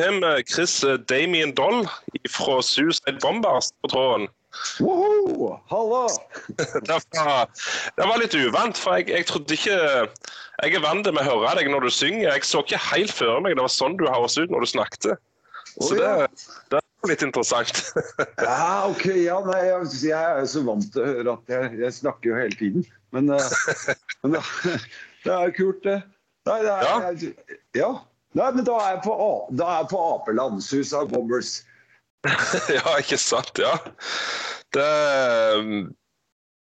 har vi Chris Damien Doll fra Suicide Bombers på tråden. Woho! Halla! Det var, det var litt uvant, for jeg, jeg trodde ikke Jeg er vant med å høre deg når du synger. Jeg så ikke helt før meg det var sånn du høres ut når du snakket. Så Å, det, ja. det er litt interessant. Ja, ok, ja, nei, jeg, jeg er så vant til å høre at jeg, jeg snakker jo hele tiden. Men, uh, men det, det er kult, det. Nei, det er, Ja. jeg, ja. Nei, men da er jeg på, da er jeg på Apeland, av Bombers. ja, ikke sant? Ja. Det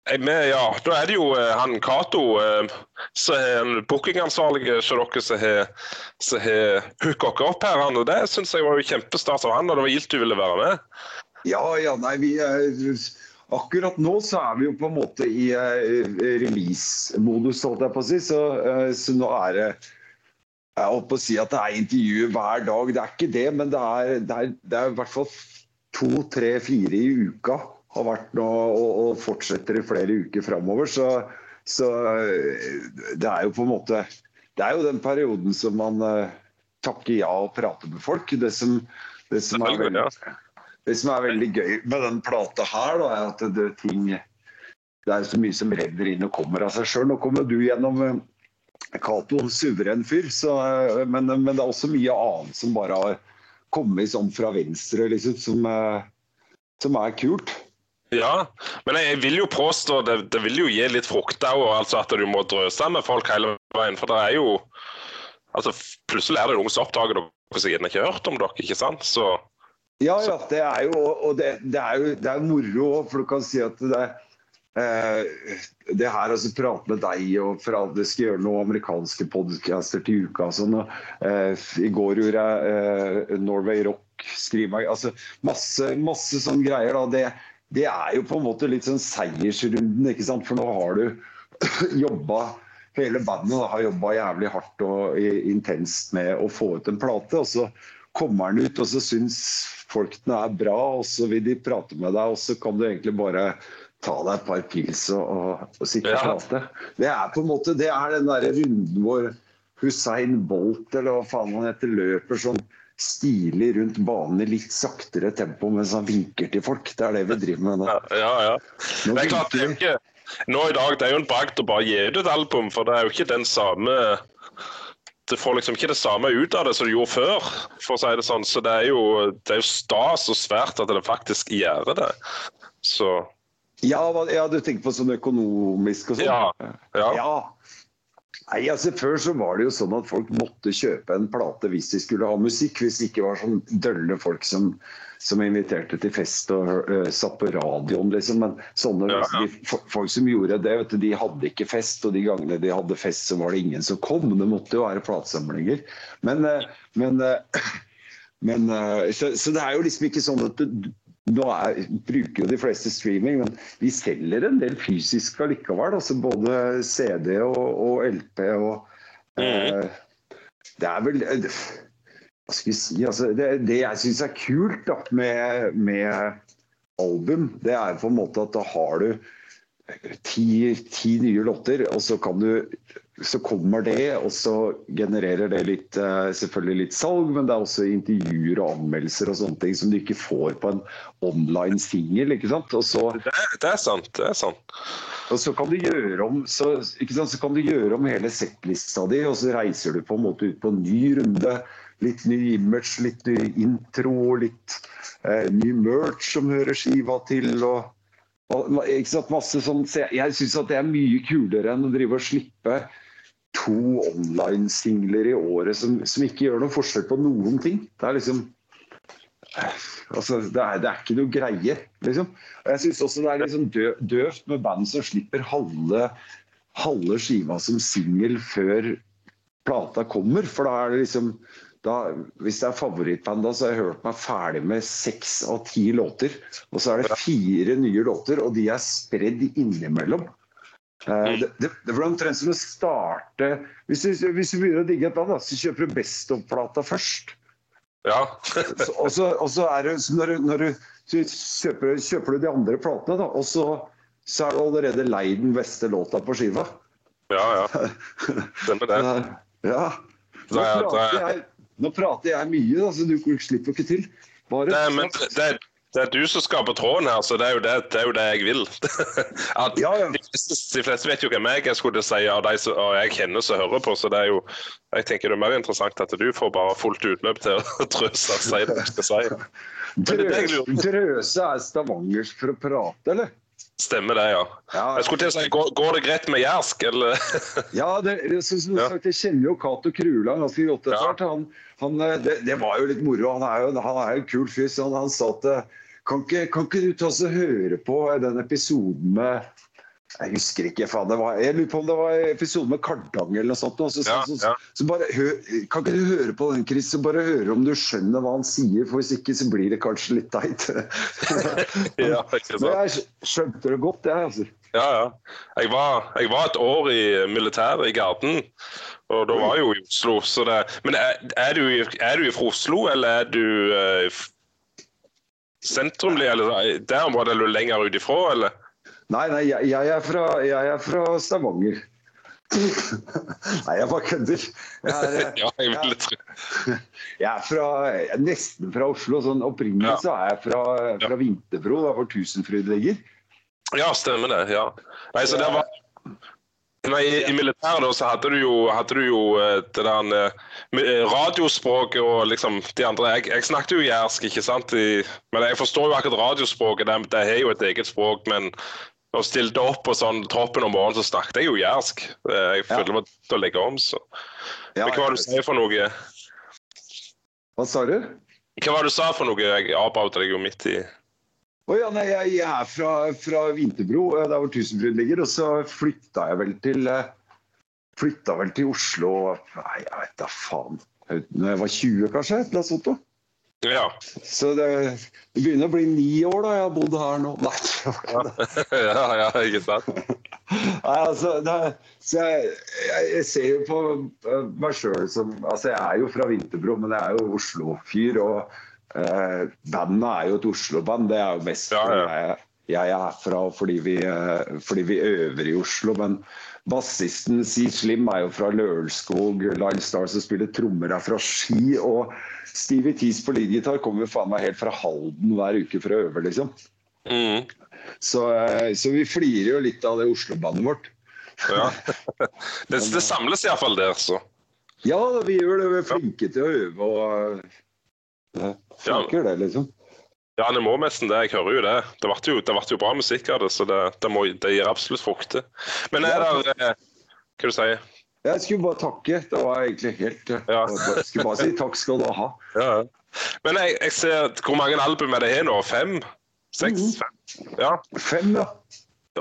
jeg med, ja, Da er det jo eh, han Cato, eh, som er bookingansvarlig hos dere, som har hooka dere opp her. Han, og Det syns jeg var jo kjempestas av han, og det var gildt du ville være med. Ja, ja, nei, vi er, Akkurat nå så er vi jo på en måte i eh, release-modus, holdt jeg på å si. Så, eh, så nå er det Jeg holdt på å si at det er intervjuer hver dag. Det er ikke det, men det er, det er, det er i hvert fall to, tre, fire i uka har vært nå, og, og fortsetter i flere uker framover. Så, så eh, det er jo på en måte Det er jo den perioden som man uh, takker ja og prater med folk. Det som, det som er veldig det som er veldig gøy med den plata her, da, er at det, ting Det er så mye som renner inn og kommer av seg sjøl. Nå kommer du gjennom eh, Cato, en suveren fyr, så, eh, men, men det er også mye annet som bare har kommet sånn fra venstre, liksom, som, eh, som er kult. Ja, men jeg vil jo påstå det, det vil jo gi litt frukt òg, altså at du må drøse med folk hele veien. For det er jo altså Plutselig er det noen som oppdager dere som gjerne ikke har hørt om dere, ikke sant? Så Ja, ja, det er jo Og det, det er jo det er moro for du kan si at det er det her altså prate med deg og for at jeg skal gjøre noen amerikanske podcaster til uka sånn. og, eh, I går gjorde jeg eh, Norway Rock, skriv altså Masse, masse sånne greier. da, det, det er jo på en måte litt sånn seiersrunden, ikke sant. For nå har du jobba Hele bandet har jobba jævlig hardt og intenst med å få ut en plate. og så kommer den ut, og så syns folk den er bra, og så vil de prate med deg, og så kan du egentlig bare ta deg et par pils og, og, og og Ja. Det er på en måte, det er den der runden hvor Hussein Bolt, eller hva faen han heter, løper sånn stilig rundt banen i litt saktere tempo mens han vinker til folk. Det er det vi driver med nå. ja, ja. Nå Det er klart, det er ikke Nå i dag det er jo en bragd å bare gi ut et album, for det er jo ikke den samme Det får liksom ikke det samme ut av det som det gjorde før, for å si det sånn. Så det er jo, det er jo stas og svært at det faktisk gjør det. Så Ja, ja, du tenker på sånn økonomisk og sånn? ja. ja. Ja. Nei, altså Før så var det jo sånn at folk måtte kjøpe en plate hvis de skulle ha musikk. Hvis det ikke var sånn dølle folk som, som inviterte til fest og uh, satt på radioen, liksom. Men sånne Ja, ja. De, folk som gjorde det, vet du, de hadde ikke fest. Og de gangene de hadde fest, så var det ingen som kom. Det måtte jo være platesamlinger. Men, uh, men, uh, men så, så det er jo liksom ikke sånn at det, nå er, bruker jo de fleste streaming, men vi selger en del fysisk allikevel. Altså både CD og, og LP og eh, Det er vel eh, Hva skal vi si? Altså, det, det jeg syns er kult da, med, med album, det er på en måte at da har du ti, ti nye låter, og så kan du så kommer det, og så genererer det litt, eh, selvfølgelig litt salg, men det er også intervjuer og anmeldelser og sånne ting som du ikke får på en online singel. Det, det er sant. Det er sant. og så kan du gjøre om så, så kan du gjøre om hele settlista di, og så reiser du på en måte ut på en ny runde. Litt ny image, litt ny intro, litt eh, ny merch som hører skiva til. og, ikke sant, masse sånn, så jeg syns det er mye kulere enn å drive og slippe to online-singler i året som, som ikke gjør noe forskjell på noen ting. Det er liksom altså, det, er, det er ikke noe greie, liksom. Og jeg syns også det er liksom dø, døvt med band som slipper halve, halve skiva som singel før plata kommer. For da er det liksom da, Hvis det er favorittbanda, så har jeg hørt meg ferdig med seks av ti låter. Og så er det fire nye låter, og de er spredd innimellom. Eh, det, det, det var omtrent som å starte Hvis du, hvis du begynner å digge et band, da, så kjøper du Best of-plata først. Ja. Og, så, og så er det så når, når du så kjøper, kjøper du de andre platene, da, og så, så er du allerede lei den beste låta på skiva. ja, ja. Stemmer det. Ja. Nå er- jeg, nå prater jeg mye, da, så du slipper ikke til. Bare Det, men det, det er du som skaper tråden her, så det er jo det, det, er jo det jeg vil. At Ja, ja. De, fleste, de fleste vet jo hvem jeg er, skulle si, og de som jeg kjenner som hører på. Så det er jo jeg tenker det er mer interessant at du får bare fullt utløp til å trøse og si det du skal si. Er Drøse, drøse er stavangersk for å prate, eller? Stemmer det, ja. Ja, Jeg skulle til å si, går, går det greit med jærsk, eller? Ja, det, som sagt, jeg kjenner jo Cato Krula ganske godt etter hvert. Han, han, eh, det, det var jo litt moro. Han er jo, han er jo en kul fyr. Han, han sa at eh, kan ikke, kan ikke du ta oss og høre på den episoden med Jeg husker ikke, faen. Det var, jeg lurer på om det var episode med Kardanger eller noe sånt. Så, Ja, så, så, så bare hør, Kan ikke du høre på den, Chris? og bare høre om du skjønner hva han sier, for hvis ikke så blir det kanskje litt teit. Ja, Men jeg skjønte det godt, jeg. altså. Ja, ja. Jeg var, jeg var et år i militæret i Garden, og da var jeg jo i Oslo. Så det, men er, er, du, er du fra Oslo, eller er du eh, sentrumlig? Eller der området er du lenger ut ifra, eller? Nei, nei, jeg, jeg, er fra, jeg er fra Stavanger. nei, jeg bare kødder. Jeg er, Ja, jeg jeg er fra, nesten fra Oslo. Sånn opprinnelig så er jeg fra, fra Vinterbro, da, hvor Tusenfryd ligger. Ja, stemmer det. ja. Nei, så det var... Nei, I militæret da, så hadde du jo, hadde du jo eh, det der eh, eh, radiospråket og liksom de andre Jeg, jeg snakket jo jærsk, ikke sant? I, men jeg forstår jo akkurat radiospråket. Det, det er jo et eget språk. Men når jeg stilte opp på sånn troppen om morgenen, så snakket jeg jo jærsk. Eh, Jeg føler det var til å legge om, så. Ja, Men hva var det du sier for noe? Hva sa du? Hva var det du sa for noe? Jeg avbrøt deg jo midt i Å ja, nei, jeg, jeg er fra, fra Vinterbro, eh, der hvor Tusenfryd ligger. Og så flytta jeg vel til eh, Flytta vel til Oslo Nei, jeg vet da faen. Når jeg var 20, kanskje? Sånt. da. Ja. Så det, det begynner å bli ni år da jeg har bodd her nå. Nei, ja, ja, ikke sant? Nei altså, det, så jeg, jeg, jeg ser jo på eh, meg sjøl som Altså, jeg er jo fra Vinterbro, men jeg er jo Oslo-fyr. Og eh, bandet er jo et Oslo-band. Det er jo mest Ja, ja. jeg, jeg er herfra fordi vi, eh, fordi vi øver i Oslo. Men bassisten Si Slim er jo fra Lørenskog. Line Star som spiller trommer er fra Ski. Og Stevie Tees på leadgitar kommer faen meg helt fra Halden hver uke for å øve, liksom. Mm. Så, eh, så vi flirer jo litt av det Oslo-bandet vårt. Ja. Det, det samles iallfall der, så. Ja, vi gjør det. Vi er flinke til å øve og det funker, det, liksom. Ja, det må nesten det. Jeg hører jo det. Det ble jo, det ble jo bra musikk av det, så det, det, må, det gir absolutt frukter. Men er det eh, Hva du sier Jeg skulle bare takke. Det var egentlig helt Ja. Jeg skulle bare si takk skal du ha. Ja. Men jeg, jeg ser Hvor mange album er det her nå? Fem? Seks? Mhm. Fem? Ja. Fem, ja.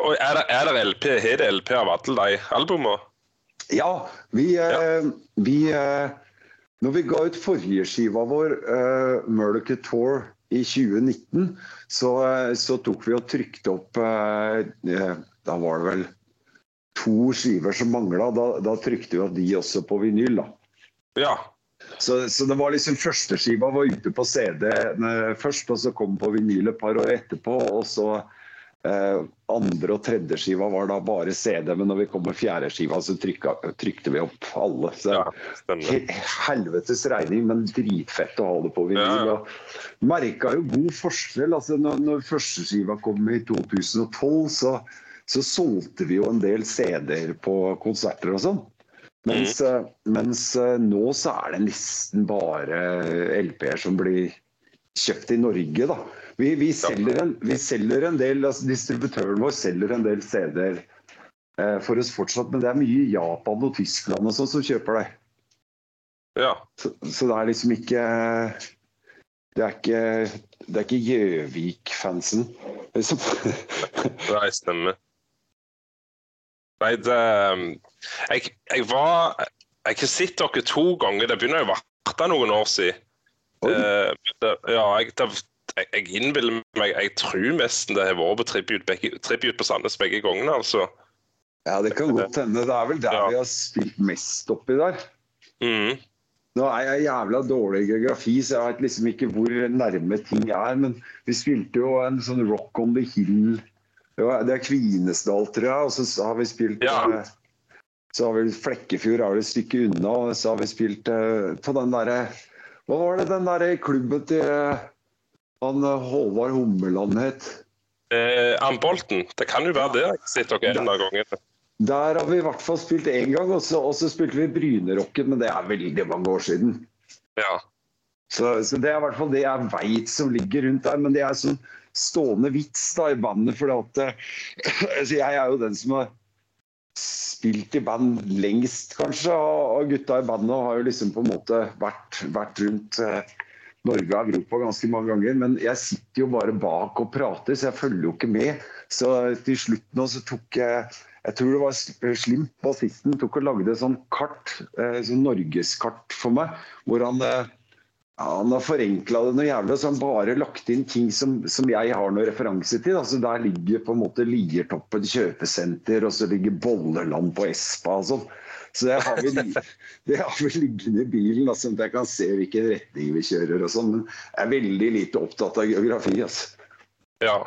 Og er det, er det LP? Har det LP av alle de albumene? Ja, vi, eh, vi eh, Når vi ga ut forrige skiva vår, eh, Murdoch Tour, i 2019, så, eh, så tok vi og trykte opp eh, eh, Da var det vel to skiver som mangla. Da, da trykte vi opp de også på vinyl. da. Ja. Så, så det var liksom første skiva var ute på CD først, og så kom på vinyl et par år etterpå. Og så eh, andre og tredje skiva var da bare CD, men når vi kom med fjerde skiva, så trykka, trykte vi opp alle. Så ja he- helvetes regning, men dritfett å ha det på vinyl. Ja, ja. Merka jo god forskjell. altså Når, når første skiva kom i 2012, så, så solgte vi jo en del CD-er på konserter og sånn. Mens, mm. mens eh, nå så er det nesten bare LP-er som blir kjøpt i Norge, da. Vi, vi, selger, en, vi selger en del, altså distributøren vår selger en del CD-er eh, for oss fortsatt, men det er mye Japan og Tyskland og sånn som kjøper det. Ja. Så, så det er liksom ikke Det er ikke det er ikke Gjøvik-fansen, liksom. Nei, stemmer. Nei, det Jeg, jeg var Jeg har sett dere to ganger. Det begynner jo å være noen år siden. Eh, det, ja, jeg, det, jeg, innbiller meg Jeg tror nesten det har vært på tribute, begge, tribute på Sandnes begge gangene, altså. Ja, det kan godt hende. Det er vel der Ja. vi har spilt mest oppi der. Mm. Nå er jeg jævla dårlig i geografi, så jeg vet liksom ikke hvor nærme ting er. Men vi spilte jo en sånn Rock on the Hill. Ja, det er Kvinesdal, tror jeg. Og så har vi spilt Ja. eh, Så har vi Flekkefjord er et stykke unna. og Så har vi spilt eh, på den derre Hva var det den derre klubben til eh, han eh, Håvard Hommeland het? Eh, Ambolten. Det kan jo være det. Jeg har sett dere en av gangene. Der har vi i hvert fall spilt én gang, og så, og så spilte vi Brynerocken, men det er veldig mange år siden. Ja. Så, så det er i hvert fall det jeg veit som ligger rundt der. Men det er sånn stående vits da i bandet, for at eh, altså jeg er jo den som har spilt i band lengst, kanskje, og gutta i bandet. Har jo liksom på en måte vært, vært rundt eh, Norge og Europa ganske mange ganger. Men jeg sitter jo bare bak og prater, så jeg følger jo ikke med. Så til slutt nå så tok jeg jeg tror det var Slim, bassisten, tok og lagde et sånt kart, sånn norgeskart for meg, hvor han eh, ja, han har forenkla det noe jævlig, så han bare lagt inn ting som, som jeg har noe referanse til. Altså, der ligger på en måte Liertoppen kjøpesenter, og så ligger Bolleland på Espa og sånn. Så det har, vi, det har vi liggende i bilen, da, sånn at jeg kan se hvilken retning vi kjører og sånn. Men jeg er veldig lite opptatt av geografi. altså. Ja.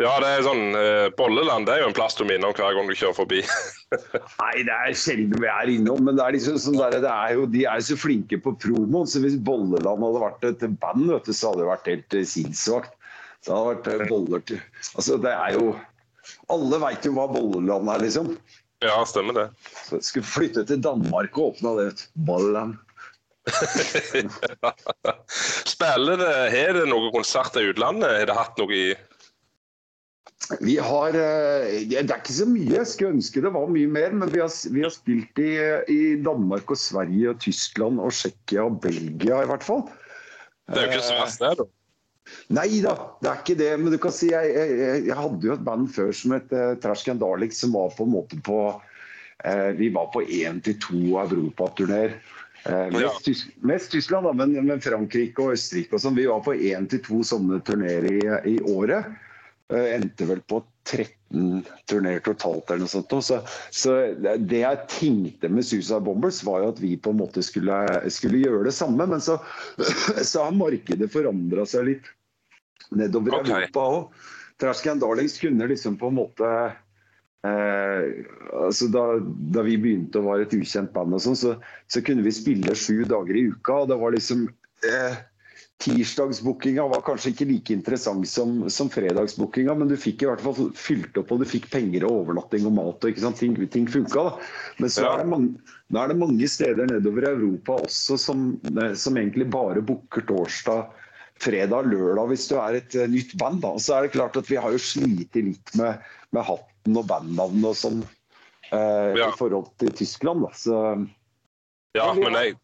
Ja, det er sånn eh, Bolleland det er jo en plass du minner om hver gang du kjører forbi. Nei, det er sjelden vi er innom, men det er liksom sånn der, det er jo, de er så flinke på promoen. Så hvis Bolleland hadde vært et band, vet du, så hadde det vært helt eh, sinnssvakt. Så hadde det vært eh, boller til Altså, det er jo Alle veit jo hva Bolleland er, liksom. Ja, stemmer det. Så jeg skulle flytte til Danmark og åpna det. Ballen. Spiller det, Har det noen konserter i utlandet? Har det hatt noe i Vi har eh, Det er ikke så mye. Jeg skulle ønske det var mye mer, men vi har, vi har spilt i, i Danmark og Sverige og Tyskland og Tsjekkia og Belgia i hvert fall. Det er jo ikke så verst, det. da. Nei da, det er ikke det. Men du kan si jeg, jeg, jeg hadde jo et band før som het uh, Trash Can som var på en måte på uh, Vi var på én til to europaturneer. Uh, mest, Ja. Tys mest Tyskland, da, men, men Frankrike og Østerrike og sånn. Vi var på én til to sånne turneer i, i året. Eh, endte vel på 13 turneer totalt eller noe sånt. Så, så det jeg tenkte med Suicide Bombers, var jo at vi på en måte skulle, skulle gjøre det samme. Men så, så har markedet forandra seg litt nedover okay. Europa òg. Trash Can Darlings kunne liksom på en måte eh, altså da, da vi begynte å være et ukjent band, og sånn, så, så kunne vi spille sju dager i uka. og det var liksom eh, Tirsdagsbookinga var kanskje ikke like interessant som, som fredagsbookinga, men du fikk i hvert fall fylt opp, og du fikk penger og overnatting og mat. og ikke sant? Ting, ting funka. da. Men så er, det mange, er det mange steder nedover i Europa også som, eh, som egentlig bare booker torsdag, fredag, lørdag hvis du er et eh, nytt band. da. Så er det klart at vi har jo slitt litt med, med hatten og bandnavnet og sånn eh, Ja. i forhold til Tyskland. da. Så Ja, Men jeg,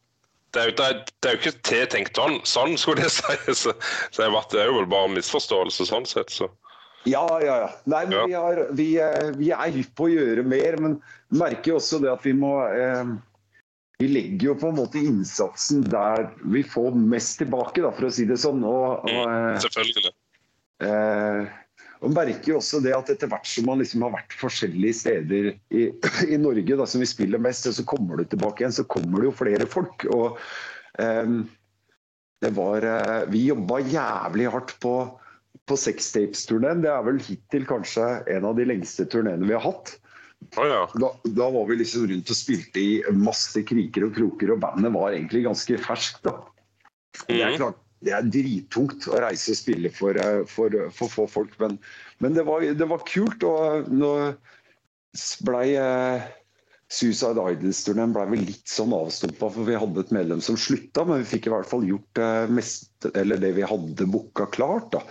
det, er jo, det, er, jo ikke tiltenkt sånn, sånn skulle jeg si. Så, så det er jo vel bare misforståelse sånn sett. Så. Ja, ja, ja. Nei, men Ja. Vi, har, vi, eh, vi er hypp på å gjøre mer, men merker jo også det at vi må eh, Vi legger jo på en måte innsatsen der vi får mest tilbake, da, for å si det sånn. Og, og, eh, Selvfølgelig. eh, og merker jo også det at etter hvert som man liksom har vært forskjellige steder i, i Norge, da, som vi spiller mest, og så kommer du tilbake igjen, så kommer det jo flere folk. Og um, det var uh, Vi jobba jævlig hardt på, på sextapes-turneen. Det er vel hittil kanskje en av de lengste turneene vi har hatt. Oh, ja. Da, da var vi liksom rundt og spilte i masse kriker og kroker, og bandet var egentlig ganske ferskt. da. Det er Mhm. klart, det er drittungt å reise og spille for, eh, for, for få folk, men, men det, var, det var kult. Og nå blei eh, Suicide Idols-turneen ble vel litt sånn avstumpa, for vi hadde et medlem som slutta, men vi fikk i hvert fall gjort eh, mest, eller det vi hadde booka klart. da.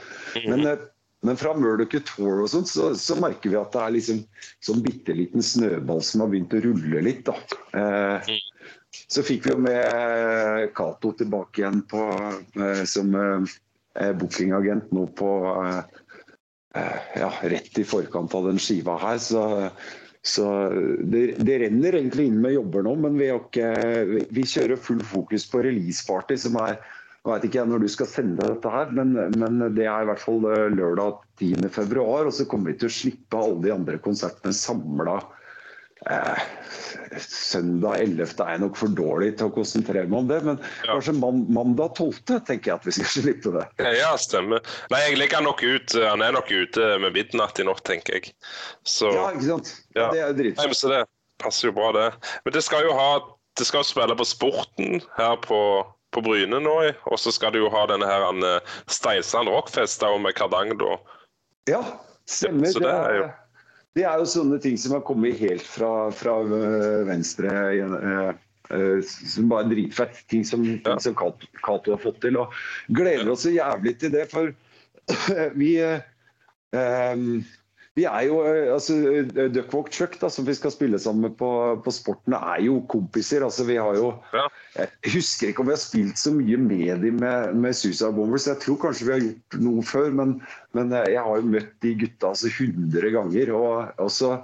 Men, eh, men fra Murdoch Tour og sånt, så, så merker vi at det er liksom sånn bitte liten snøball som har begynt å rulle litt. da. Eh, så fikk vi jo med eh, Cato tilbake igjen på, eh, som eh, bookingagent nå på ja, rett i forkant av den skiva her. Så, så det, det renner egentlig inn med jobber nå, men vi, ikke, vi, kjører full fokus på releaseparty, som er jeg vet ikke når du skal sende dette her, men, men det er i hvert fall lørdag 10. februar. Og så kommer vi til å slippe alle de andre konsertene samla Eh, søndag 11. er jeg nok for dårlig til å konsentrere meg om det, men Ja. kanskje mandag 12. tenker jeg at vi skal slippe det. Ja, stemmer. Nei, jeg legger nok ut eh, Han er nok ute med midnatt i natt, tenker jeg. Så Ja, ikke sant? Ja. Det er jo så det. passer jo bra, det. Men det skal jo ha Det skal spille på Sporten her på, på Bryne nå, og så skal du jo ha denne her Steinsand Steinsland Rockfest med Kardang, da. Ja, stemmer. Så det, er jo... det er jo sånne ting som har kommet helt fra, fra venstre. Uh, som bare dritfett. Ting som, ting som Cato har fått til. Og gleder oss så jævlig til det, for vi um, vi er jo, eh, altså eh, Duckwalk Chuck, da, som vi skal spille sammen på, på Sporten, er jo kompiser. altså vi har jo, ja. Jeg husker ikke om vi har spilt så mye med dem med, med Suicide Bombers. Jeg tror kanskje vi har gjort noe før, men, men eh, jeg har jo møtt de gutta altså 100 ganger. og, og så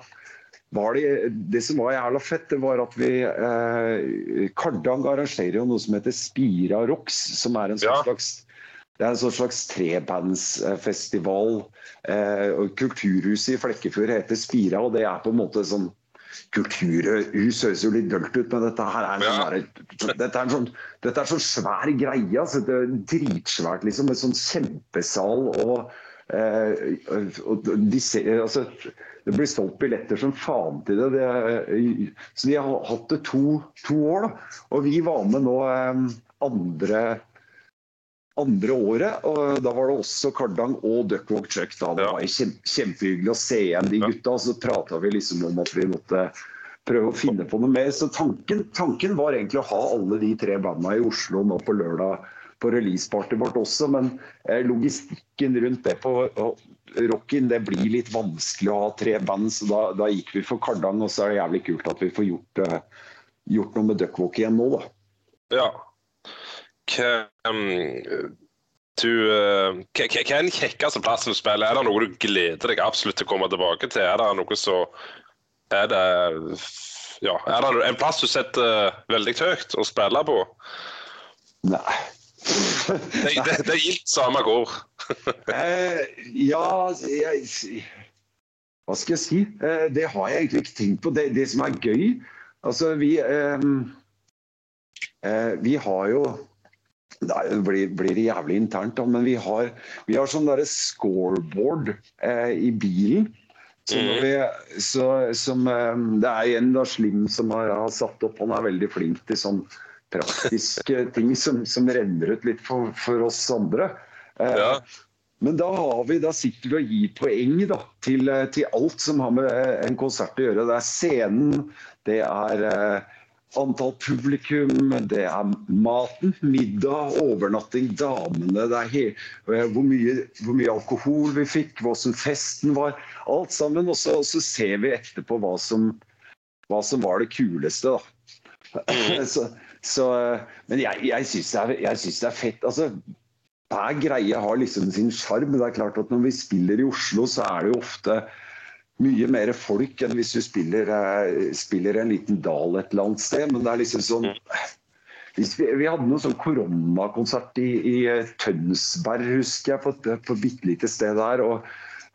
var det, det som var jævla fett, det var at vi eh, Kardang arrangerer jo noe som heter Spira Rocks, som er en ja. slags det er en sånn slags trebandsfestival. Eh, Kulturhuset i Flekkefjord heter Spira, og det er på en måte sånn Kulturhus høres jo litt dølt ut, men dette her er en, sånn, dette er en sånn, dette er sånn svær greie. Altså, det er dritsvært, liksom. En sånn kjempesal og, eh, og de ser, altså, Det blir solgt billetter som faen til det. det så de har hatt det to, to år, da. Og vi var med nå eh, andre andre året. og Da var det også Kardang og Duckwalk Truck. Da. Det var kjempehyggelig å se igjen de gutta. Så prata vi liksom om at vi måtte prøve å finne på noe mer. Så tanken, tanken var egentlig å ha alle de tre bandene i Oslo nå på lørdag på releasepartyet vårt også, men eh, logistikken rundt det på rocken det blir litt vanskelig å ha tre band, så da, da gikk vi for Kardang. Og så er det jævlig kult at vi får gjort, uh, gjort noe med Duckwalk igjen nå, da. Ja, du, uh, hva er den kjekkeste plassen du spiller? Er det noe du gleder deg absolutt til å komme tilbake til? Er det noe så Er det ja, er det en plass du setter veldig høyt å spille på? Nei. det, det, det er gildt samme hvor. eh, ja, jeg, Hva skal jeg si? Eh, det har jeg egentlig ikke tenkt på. Det, det som er gøy Altså, vi Vi har jo det blir, blir, det jævlig internt, da. Men vi har, vi har sånn derre scoreboard eh, i bilen. Så vi, så, som, eh, det er en da Slim som har, har, satt opp. Han er veldig flink til sånn praktiske ting som, som renner ut litt for, for oss andre. Eh, ja. Men da, har vi, da sitter vi og gir poeng da, til, eh, til, alt som har med eh, en konsert å gjøre. Det er scenen, det er eh, antall publikum, det er maten, middag, overnatting, damene, det er helt, hvor, mye, hvor, mye, alkohol vi fikk, hvordan festen var. Alt sammen. Og så, ser vi etterpå hva som, hva som var det kuleste, da. så, så, eh, men jeg, jeg syns det, det, er fett. altså hver greie har liksom sin sjarm. Det er klart at når vi spiller i Oslo, så er det jo ofte mye mer folk enn hvis du spiller, eh, spiller en liten dal et eller annet sted. Men det er liksom sånn vi, vi, hadde noen sånn koronakonsert i, i, eh, Tønsberg, husker jeg, på et bitte lite sted der. og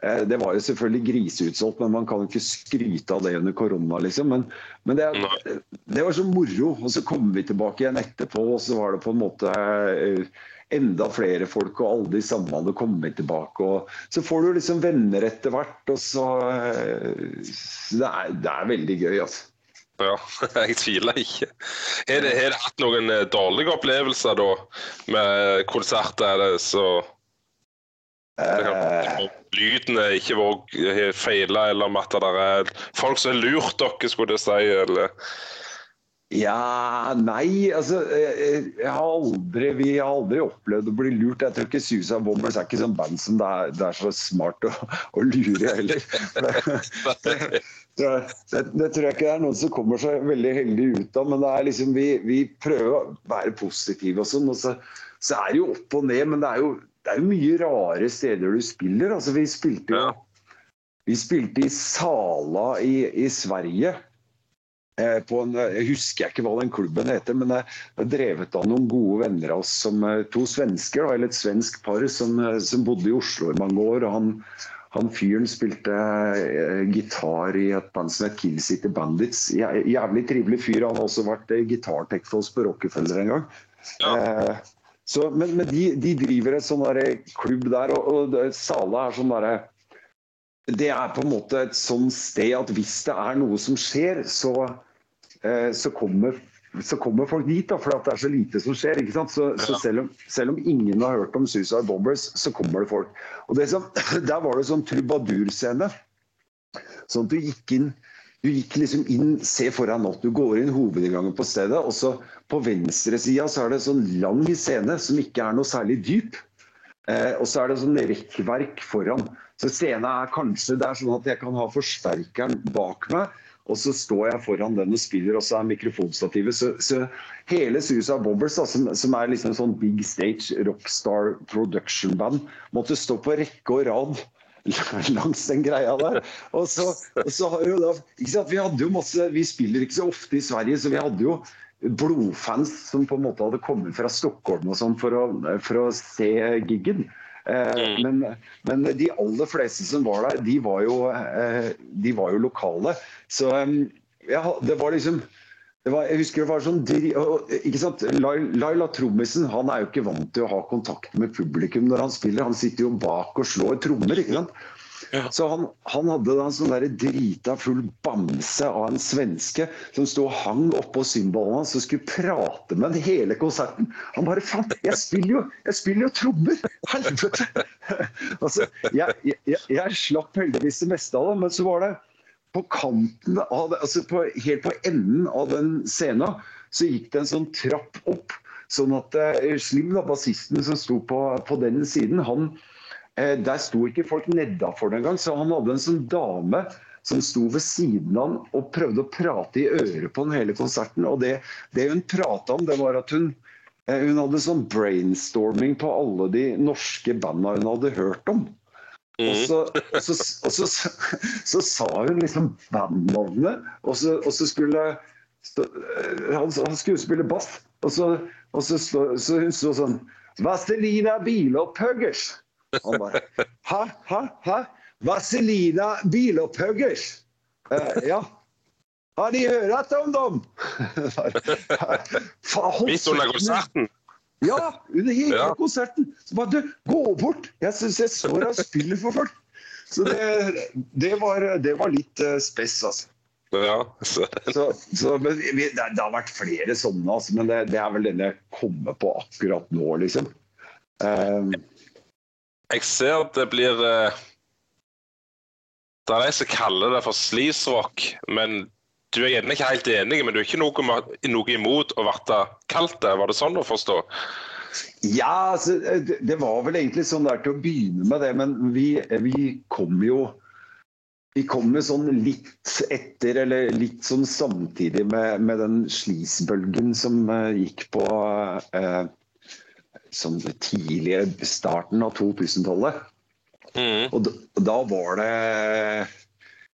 eh, Det var jo selvfølgelig griseutsolgt, men man kan jo ikke skryte av det under korona. liksom. Men, men det, det, var så moro. Og så kom vi tilbake igjen etterpå, og så var det på en måte eh, enda flere folk, og alle de samme hadde kommet tilbake. Og så får du liksom venner etter hvert. og så, eh, så det, er, det, er, veldig gøy, altså. Ja, jeg tviler ikke. Har du hatt noen eh, dårlige opplevelser da med konserter? så eh. Lyden er ikke vært feila, eller om at det er folk som har lurt dere, skulle jeg si? eller... Ja, nei, altså jeg, jeg har aldri, Vi har aldri opplevd å bli lurt. Jeg tror ikke Susa Bombers er ikke sånn band som det er, det er så smart å, å lure heller. Det, det, det, tror jeg ikke det er noen som kommer seg veldig heldig ut av. Men det er liksom, vi, vi prøver å være positive og sånn. Og så, så, er det jo opp og ned, men det er jo, det er jo mye rare steder du spiller. Altså, vi spilte jo vi spilte i Sala i, i Sverige. Eh, på en, jeg husker ikke hva den klubben heter, men det er drevet av noen gode venner av oss, som eh, to svensker, eller et svensk par, som, eh, som, bodde i Oslo i mange år. og han, han fyren spilte eh, gitar i et band som het Kill City Bandits. Jævlig trivelig fyr. Han har også vært eh, gitartech for oss på Rockefeller en gang. Ja. Eh, så, men, men de, de, driver et sånn klubb der, og, og Sala er sånn derre det er på en måte et sånn sted at hvis det er noe som skjer, så, eh, så, kommer, så kommer, folk dit. Da, for det er så lite som skjer. ikke sant? Så, så selv, om, selv, om, ingen har hørt om Suicide Bombers, så kommer det folk. Og som, Der var det sånn trubadurscene. Sånn at du gikk inn du gikk liksom inn, se foran at du går inn hovedinngangen på stedet, og så på venstresida så er det sånn lang scene som ikke er noe særlig dyp. Eh, og så er det sånn rekkverk foran. Så scenen er kanskje det er sånn at jeg kan ha forsterkeren bak meg, og så står jeg foran den og spiller, og så er mikrofonstativet. Så, så hele Susa Bobbers, da, som, som, er liksom sånn big stage rockstar production band, måtte stå på rekke og rad langs den greia der. Og så, og så har jo da, ikke sant, Vi hadde jo masse, vi spiller ikke så ofte i Sverige, så vi hadde jo blodfans som på en måte hadde kommet fra Stockholm og sånn for, for, å se giggen. Eh, mm. men, men, de aller fleste som var der, de var jo, eh, de var jo lokale. Så ja, det var liksom det var, jeg husker det var sånn ikke sant? Laila Trommisen han er jo ikke vant til å ha kontakt med publikum når han spiller. Han sitter jo bak og slår trommer. ikke sant? Så han, han, hadde da en sånn der drita full bamse av en svenske som sto og hang oppå cymbalene hans og skulle prate med den hele konserten. Han bare Faen, jeg spiller jo jeg spiller jo trommer! Helvete! altså, jeg, jeg, jeg, slapp heldigvis det meste av det, men så var det på kanten av det, altså på, helt på enden av den scenen, så gikk det en sånn trapp opp. Sånn at uh, Slim, da, bassisten som sto på, på den siden, han Eh, der sto ikke folk nedafor den gang, så han hadde en sånn dame som sto ved siden av han og prøvde å prate i øret på den hele konserten. Og det, det hun prata om, det var at hun, eh, hun hadde sånn brainstorming på alle de norske banda hun hadde hørt om. Og, så, og, så, og så, så, sa hun liksom bandnavnet, og så, og så skulle eh, han, han, skulle spille bass. Og så, og så, så hun så sånn Vazelina Bilopphuggers. Han bare Hæ? Hæ? Hæ? Vazelina Bilopphuggers? Uh, ja. Har de hørt om dem? Midt under konserten? Ja, under hele ja. konserten. Så bare du, gå bort! Jeg syns jeg så deg spille for folk. Så det, det, var, det var, litt uh, spess, altså. Ja, så. så, men vi, det, det, har vært flere sånne, altså, men det, det, er vel den jeg kommer på akkurat nå, liksom. Um, jeg ser at det blir uh, Det er de som kaller det for sleaserock, men du er gjerne ikke helt enig, men du er ikke noe, noe imot å bli kalt det? Var det sånn å forstå? Ja, altså, det var vel egentlig sånn der til å begynne med det, men vi, vi kom jo vi kom med sånn litt etter, eller litt sånn samtidig med, med den slisbølgen som uh, gikk på uh, sånn tidlige starten av 2000-tallet. Mm. Og da, da, var det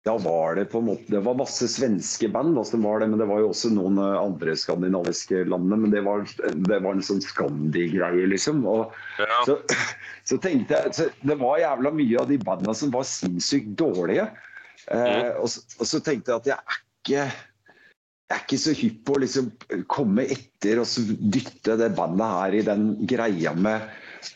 da var det på en måte Det var masse svenske band, altså det var det, men det var jo også noen eh, andre skandinaviske landene. Men det var, det var en sånn Skandi-greie, liksom. Og ja. så, så, tenkte jeg så Det var jævla mye av de bandene som var sinnssykt dårlige. Eh, mm. Og, og, så tenkte jeg at jeg er ikke jeg er ikke så hypp på å liksom komme etter og dytte det bandet her i den greia med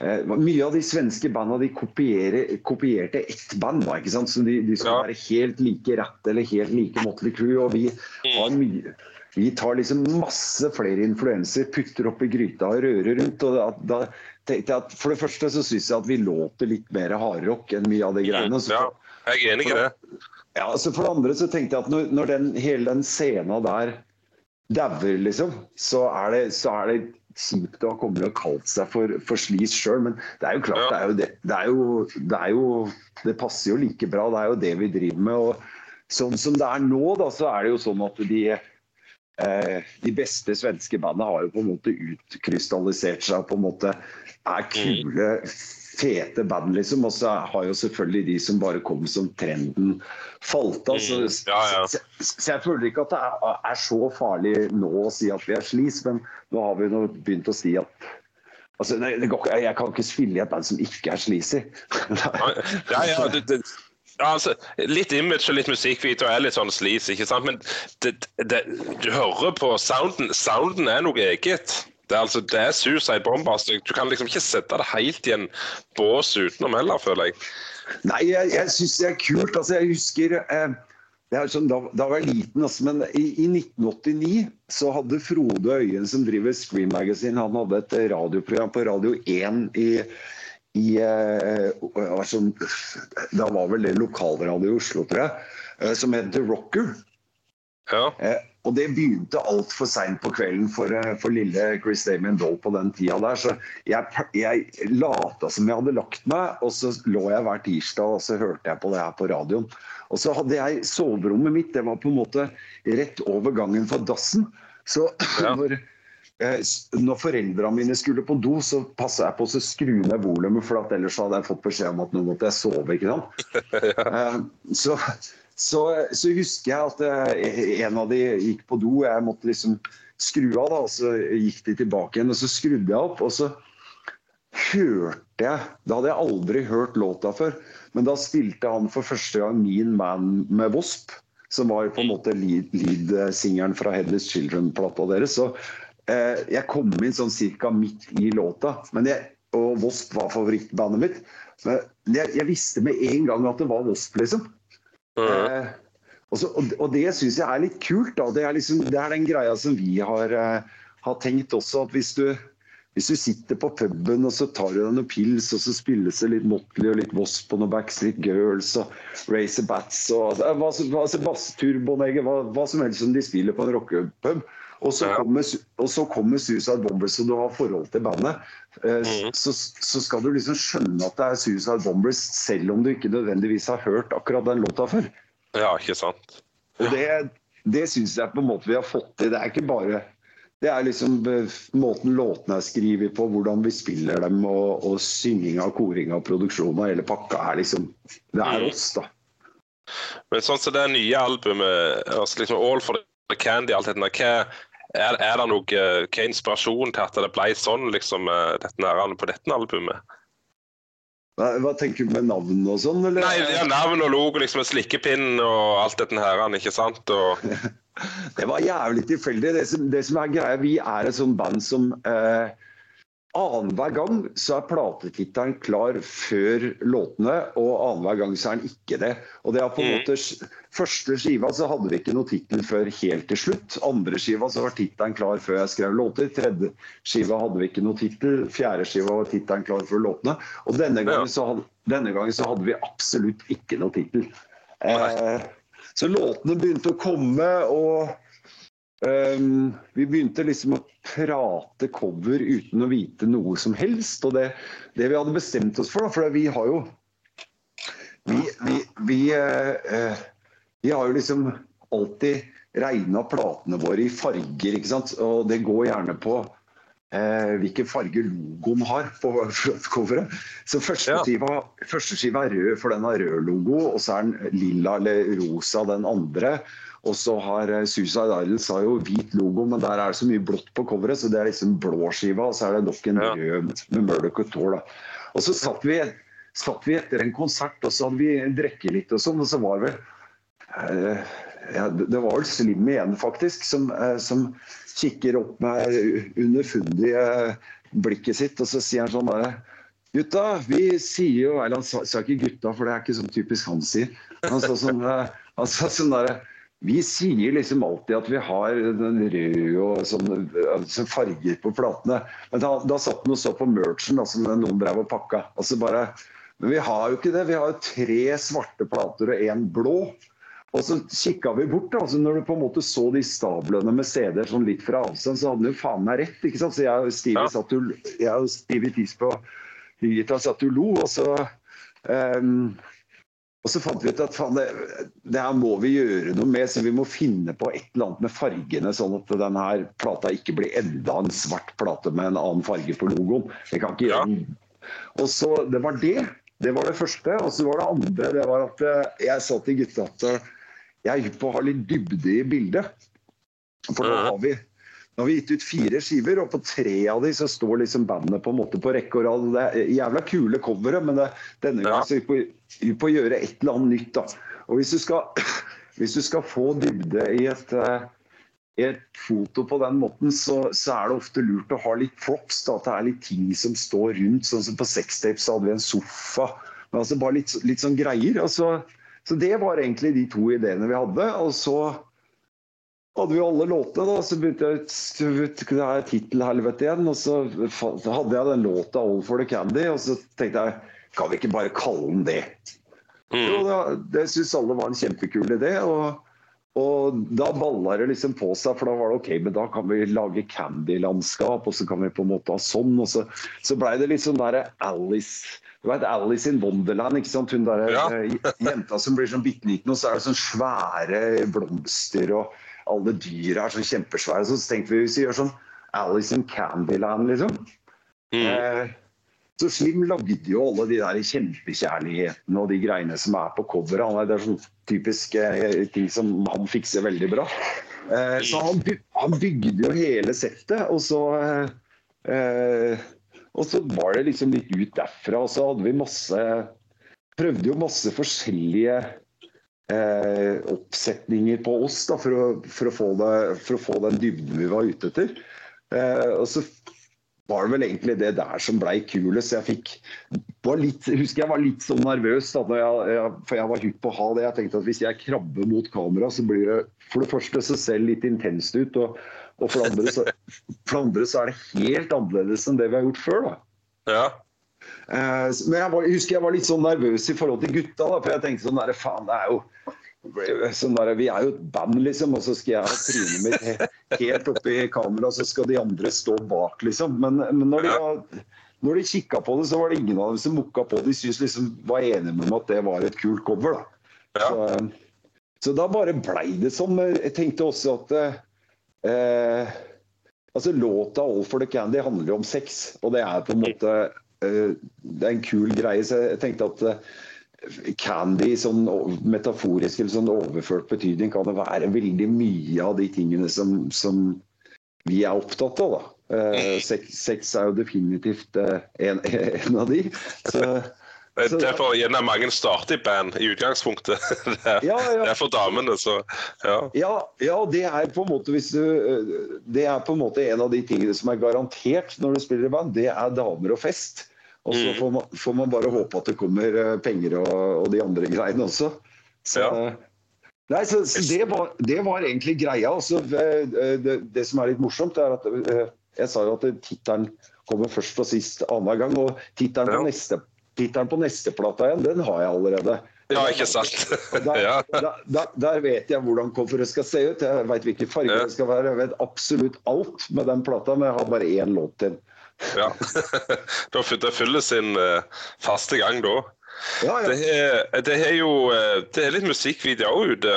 eh, Mye av de svenske banda de kopierte ett band, ikke sant? så de, de skal ja. være helt like rett eller helt like Motley Crew. og vi har mye vi tar liksom masse flere influenser, putter opp i gryta og rører rundt. og da, da tenkte jeg at For det første så syns jeg at vi låter litt mer hardrock enn mye av de greiene. Så, ja, jeg er enig i det. Ja, altså For det andre så tenkte jeg at når, når den, hele den scena der dauer, liksom, så er det, så er det kjipt å ha kommet og kalt seg for, for slis sjøl. Men det er jo klart, ja. det, er jo det, det, er jo, det, er jo, det passer jo like bra. Det er jo det vi driver med. og Sånn som det er nå, da, så er det jo sånn at de, eh, de beste svenske bandene har jo på en måte utkrystallisert seg på en måte er kule fete band, liksom. Og så har jo selvfølgelig de som bare kom som trenden, falt av. Så, mm, ja, ja. så, så, jeg føler ikke at det er, er, så farlig nå å si at vi er slis, men nå har vi nå begynt å si at Altså, nei, det går, jeg kan ikke spille i et band som ikke er sleazy. ja, ja, det, det, altså, litt image og litt musikkvideo er litt sånn sleazy, ikke sant? Men du hører på sounden. Sounden er noe eget. Det er, altså, det er Suicide Bomber. Altså, du kan liksom ikke sette det helt i en bås utenom heller, føler jeg. Nei, jeg, jeg syns det er kult. Altså, jeg husker eh, sånn, da, da, var jeg liten, altså, men i, i, 1989 så hadde Frode Øyen, som driver Scream Magazine, han hadde et radioprogram på Radio 1 i, i eh, sånn, Da var vel det lokalradio i Oslo, tror jeg, eh, som het The Rocker. Ja. Og det begynte altfor seint på kvelden for, eh, for, lille Chris Damien Doll på den tida der. Så jeg, jeg lata som jeg hadde lagt meg, og så lå jeg hver tirsdag og så hørte jeg på det her på radioen. Og så hadde jeg soverommet mitt, det var på en måte rett over gangen for dassen. Så ja. når, eh, når foreldrene mine skulle på do, så passa jeg på å skru ned volumet, for ellers hadde jeg fått beskjed om at nå måtte jeg sove. ikke sant? Eh, så så, så, husker jeg at eh, en av de gikk på do. Jeg måtte liksom skru av, da, og så gikk de tilbake igjen. og Så skrudde jeg opp, og så hørte jeg Da hadde jeg aldri hørt låta før, men da spilte han for første gang 'Mean Man' med Wasp. Som var på en måte lead-singeren fra 'Headless Children'-plata deres. Så eh, jeg kom inn sånn cirka midt i låta. Men jeg, og Wasp var favorittbandet mitt. Men jeg, jeg visste med en gang at det var Wasp, liksom. Eh, og, så, og, det syns jeg er litt kult. da, det er, liksom, det er den greia som vi har, uh, har tenkt også. at hvis du, hvis du sitter på puben og så tar du deg noen pils, og så spilles det litt Motley og litt Wasp og noen Backstreet Girls og Racer Bats og hva, hva, hva, Turboneger, hva, hva som helst som de spiller på en rockepub. Og så, kommer, og så kommer Suicide Bombers, og du har forhold til bandet. Eh, mm. så, så, skal du liksom skjønne at det er Suicide Bombers, selv om du ikke nødvendigvis har hørt akkurat den låta før. Ja, ikke sant. Og det, det syns jeg på en måte vi har fått til. Det er ikke bare det er liksom eh, måten låtene er skrevet på, hvordan vi spiller dem, og, og synginga, koringa produksjonen og hele pakka er liksom Det er mm. oss, da. Men sånn som det nye albumet, altså liksom All for the Candy, alt dette, hva, er, er, det noe Hva er inspirasjon til at det ble sånn liksom, eh, dette på dette albumet? Hva, hva, tenker du med navn og sånn? Eller? Nei, ja, Navn og logo, liksom slikkepinn og alt dette her, ikke sant? Og... det var jævlig tilfeldig. Det som, det som, er greia, vi er et sånt band som eh, Annenhver gang så er platetittelen klar før låtene, og annenhver gang så er den ikke det. Og det er på en mm. måte Første skiva så hadde vi ikke noe tittel før helt til slutt. Andre skiva så var tittelen klar før jeg skrev låter. Tredje skiva hadde vi ikke noe tittel. Fjerde skiva var tittelen klar før låtene. Og denne gangen, så hadde, denne gangen så hadde vi absolutt ikke noe tittel. Eh, så låtene begynte å komme, og Um, vi begynte liksom å prate cover uten å vite noe som helst. Og det, det vi hadde bestemt oss for, da, for vi har jo Vi, vi, vi, uh, vi har jo liksom alltid regna platene våre i farger, ikke sant. Og det går gjerne på uh, hvilken farge logoen har på coveret. Så første, ja. første er rød, for den har rød logo, og så er den lilla eller rosa den andre. Og så har eh, Suicide Islands har jo hvit logo, men der er det så mye blått på coveret, så det er liksom blåskiva, og så er det nok en rød med Murdoch og Tor. da. Og så satt vi, satt vi, etter en konsert, og så hadde vi drukket litt og sånn, og så var vel eh, ja, Det var vel Slim igjen, faktisk, som, eh, som kikker opp med underfundige blikket sitt, og så sier han sånn bare Gutta, vi sier jo Eller han sa, sa, ikke gutta, for det er ikke sånn typisk han sier. Han sa sånn, han sa sånn der, vi sier liksom alltid at vi har den røde og sånn, altså farger på platene. Men da, da satt den og så på merchen da, som noen drev og pakka. Altså bare, men vi har jo ikke det. Vi har jo tre svarte plater og én blå. Og så kikka vi bort. da, altså Når du på en måte så de stablene med CD-er sånn litt fra avstand, så hadde han jo faen meg rett. ikke sant? Så jeg og Stevie ja. satt jo, jeg og Stevie Tis på Hygita satt jo lo. og så um, og så fant vi ut at det, det, her må vi gjøre noe med, så vi må finne på et eller annet med fargene, sånn at denne plata ikke blir enda en svart plate med en annen farge på logoen. Vi kan ikke gjøre den. Og så, Det var det. Det var det første. Og så var det andre det var at eh, jeg sa til gutta at eh, jeg er hypp på å ha litt dybde i bildet. For nå har vi nå har vi gitt ut fire skiver, og på tre av de så står liksom bandet på en måte på rekke og rad. Det er jævla kule covere, men det, denne gangen så vi vi på å gjøre et eller annet nytt. da. Og hvis du skal, hvis du skal få dybde i et, eh, i et foto på den måten, så, så, er det ofte lurt å ha litt props. Da, at det er litt ting som står rundt. sånn som På sextape hadde vi en sofa. Men altså Bare litt, litt sånn greier. Altså, så det var egentlig de to ideene vi hadde. Og så hadde vi alle låtene, da. Så begynte jeg det her tittelhelvete igjen. Og så hadde jeg den låta 'All for the Candy', og så tenkte jeg kan vi ikke bare kalle den det? Mm. Jo, det, det syns alle var en kjempekul idé. og og da balla det liksom på seg, for da var det OK, men da kan vi lage Candy-landskap, og så kan vi på en måte ha sånn. Og så, så blei det litt sånn derre Alice Du vet Alice in Wonderland, ikke sant? Hun der, ja. Eh, jenta som blir sånn bitte liten, og så er det sånn svære blomster, og alle dyra er så kjempesvære. Så tenkte vi hvis vi gjør sånn Alice in Candyland, liksom. Mm. Eh, så Slim lagde jo alle de der kjempekjærlighetene og de greiene som er på coveret. Det er sånn typisk eh, ting som han fikser veldig bra. Eh, så han, han, bygde jo hele settet, og så eh, Og så var det liksom litt ut derfra. Og så hadde vi masse Prøvde jo masse forskjellige eh, oppsetninger på oss da, for, å, for, å det, for, å, få den dybden vi var ute etter. Eh, og så var det vel egentlig det der som blei kulest. Jeg fikk litt, husker jeg var litt sånn nervøs, da, jeg, jeg, for jeg var hypp på å ha det. Jeg tenkte at hvis jeg krabber mot kamera, så blir det for det første så ser det litt intenst ut. Og, og for, det andre så, for det andre så er det helt annerledes enn det vi har gjort før. da. Ja. Eh, men jeg, var, jeg, husker jeg var litt sånn nervøs i forhold til gutta. da, For jeg tenkte sånn der, faen, det er jo Sånn der, vi er jo et band, liksom, og så skal jeg ha trynet mitt helt oppi kameraet, så skal de andre stå bak, liksom. Men, men når de var når de kikka på det, så var det ingen av dem som mukka på. De syntes liksom var enige med meg at det var et kult cover. da. Ja. Så, så, da bare blei det sånn. Jeg tenkte også at eh, altså Låta 'All for the Candy' handler jo om sex, og det er på en måte eh, det er en kul greie. Så jeg tenkte at eh, candy sånn metaforisk eller sånn overført betydning kan det være veldig mye av de tingene som, som vi er opptatt av. da. Uh, sex, sex, er jo definitivt en, en, av de. Så, det er derfor gjerne mange starter i band i utgangspunktet. Det er, ja, ja. det er for damene, så ja. ja. ja. det er måte du eh, Det er på en måte en av de tingene som er garantert når du spiller i band. Det er damer og fest. Og så mm. får, man, får, man, bare håpe at det kommer eh, penger og, og de andre greiene også. Så, ja. Nei, så, så det, var, det, var, egentlig greia. Altså, det, det, som er litt morsomt, er at eh, jeg sa jo at tittelen kommer først og sist annenhver gang. Og tittelen på, neste, på neste plata igjen, den har jeg allerede. Ja, ikke sant. der, ja. der, der, vet jeg hvordan coveret skal se ut. Jeg vet hvilke farger det skal være. Jeg vet absolutt alt med den plata, men jeg har bare én låt til. Ja. det fyller sin uh, faste gang da. Ja, ja. Det, er, det, er, jo eh, det er litt musikkvideo ute.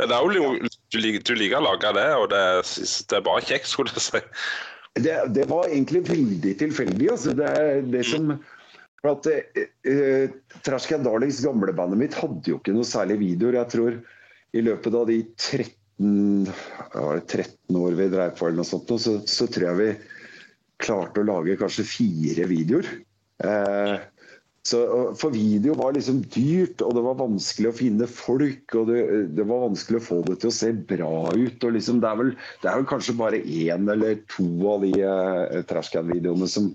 Det er jo, du, du liker å lage det, og det, det er bare kjekt, skulle jeg si. Det, det, var egentlig veldig tilfeldig. Altså. Det, det som for at uh, Trashka Darlings gamlebandet mitt hadde jo ikke noe særlig videoer. Jeg tror i løpet av de 13, ja, 13 år vi drev på, eller noe sånt, så, så tror jeg vi klarte å lage kanskje fire videoer. Eh, så, for video var liksom dyrt, og det var vanskelig å finne folk. Og det, det var vanskelig å få det til å se bra ut. og liksom, det, er vel, det, er vel, kanskje bare én eller to av de uh, trashcan-videoene som,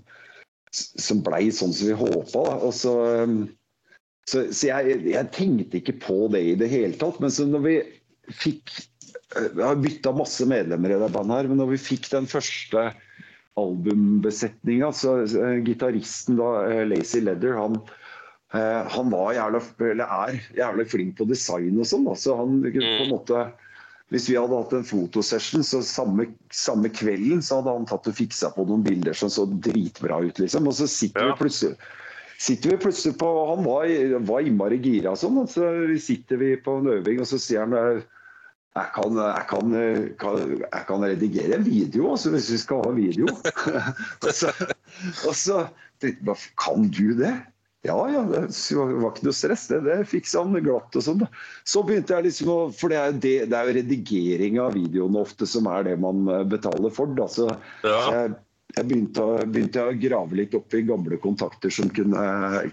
som blei sånn som vi håpa. Så, um, så, så jeg, jeg, tenkte ikke på det i det hele tatt. Men så når vi fikk uh, Vi har bytta masse medlemmer i det bandet her, men når vi fikk den første albumbesetninga. Så uh, gitaristen da, uh, Lazy Leather, han, uh, han var jævla, eller er jævlig flink på design og sånn. Så han på en mm. måte hvis vi hadde hatt en fotosession, så samme, samme, kvelden så hadde han tatt og fiksa på noen bilder som så dritbra ut, liksom. Og så sitter ja. vi plutselig sitter vi plutselig på Han var, var innmari gira og sånn. Så sitter vi på en øving, og så sier han jeg kan, jeg, kan, jeg kan, redigere video altså, hvis vi skal ha video. og så, og så tenkte jeg kan du det? Ja, ja, det var ikke noe stress. Det, det fiksa han glatt og sånn. Så begynte jeg liksom å For det er, det, det er jo redigering av videoene ofte som er det man eh, betaler for. Da. Så ja. jeg, jeg begynte, begynte, å grave litt opp i gamle kontakter som kunne,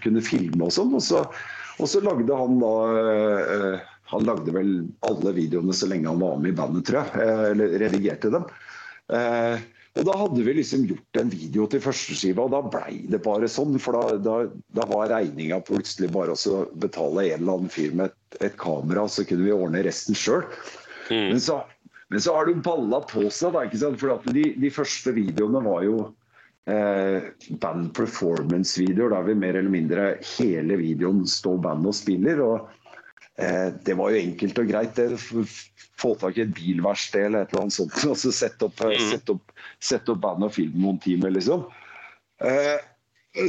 kunne filme og sånn. Og så, og så lagde han da eh, han lagde vel alle videoene så lenge han var med i bandet, tror jeg. eh, Eller redigerte dem. Eh, og Da hadde vi liksom gjort en video til førsteskiva, og da blei det bare sånn. For da, da, da var regninga plutselig bare å betale en eller annen fyr med et, et kamera, så kunne vi ordne resten sjøl. Mm. Men, så, men så har du balla på seg, da. ikke sant? For de, de første videoene var jo eh, band performance-videoer, der vi mer eller mindre hele videoen står band og spiller. og Det var jo enkelt og greit. det Få tak i et bilverksted eller et eller annet sånt. og så Sette opp, eh, Mm. sette opp, sette opp band og film noen timer, liksom. Eh,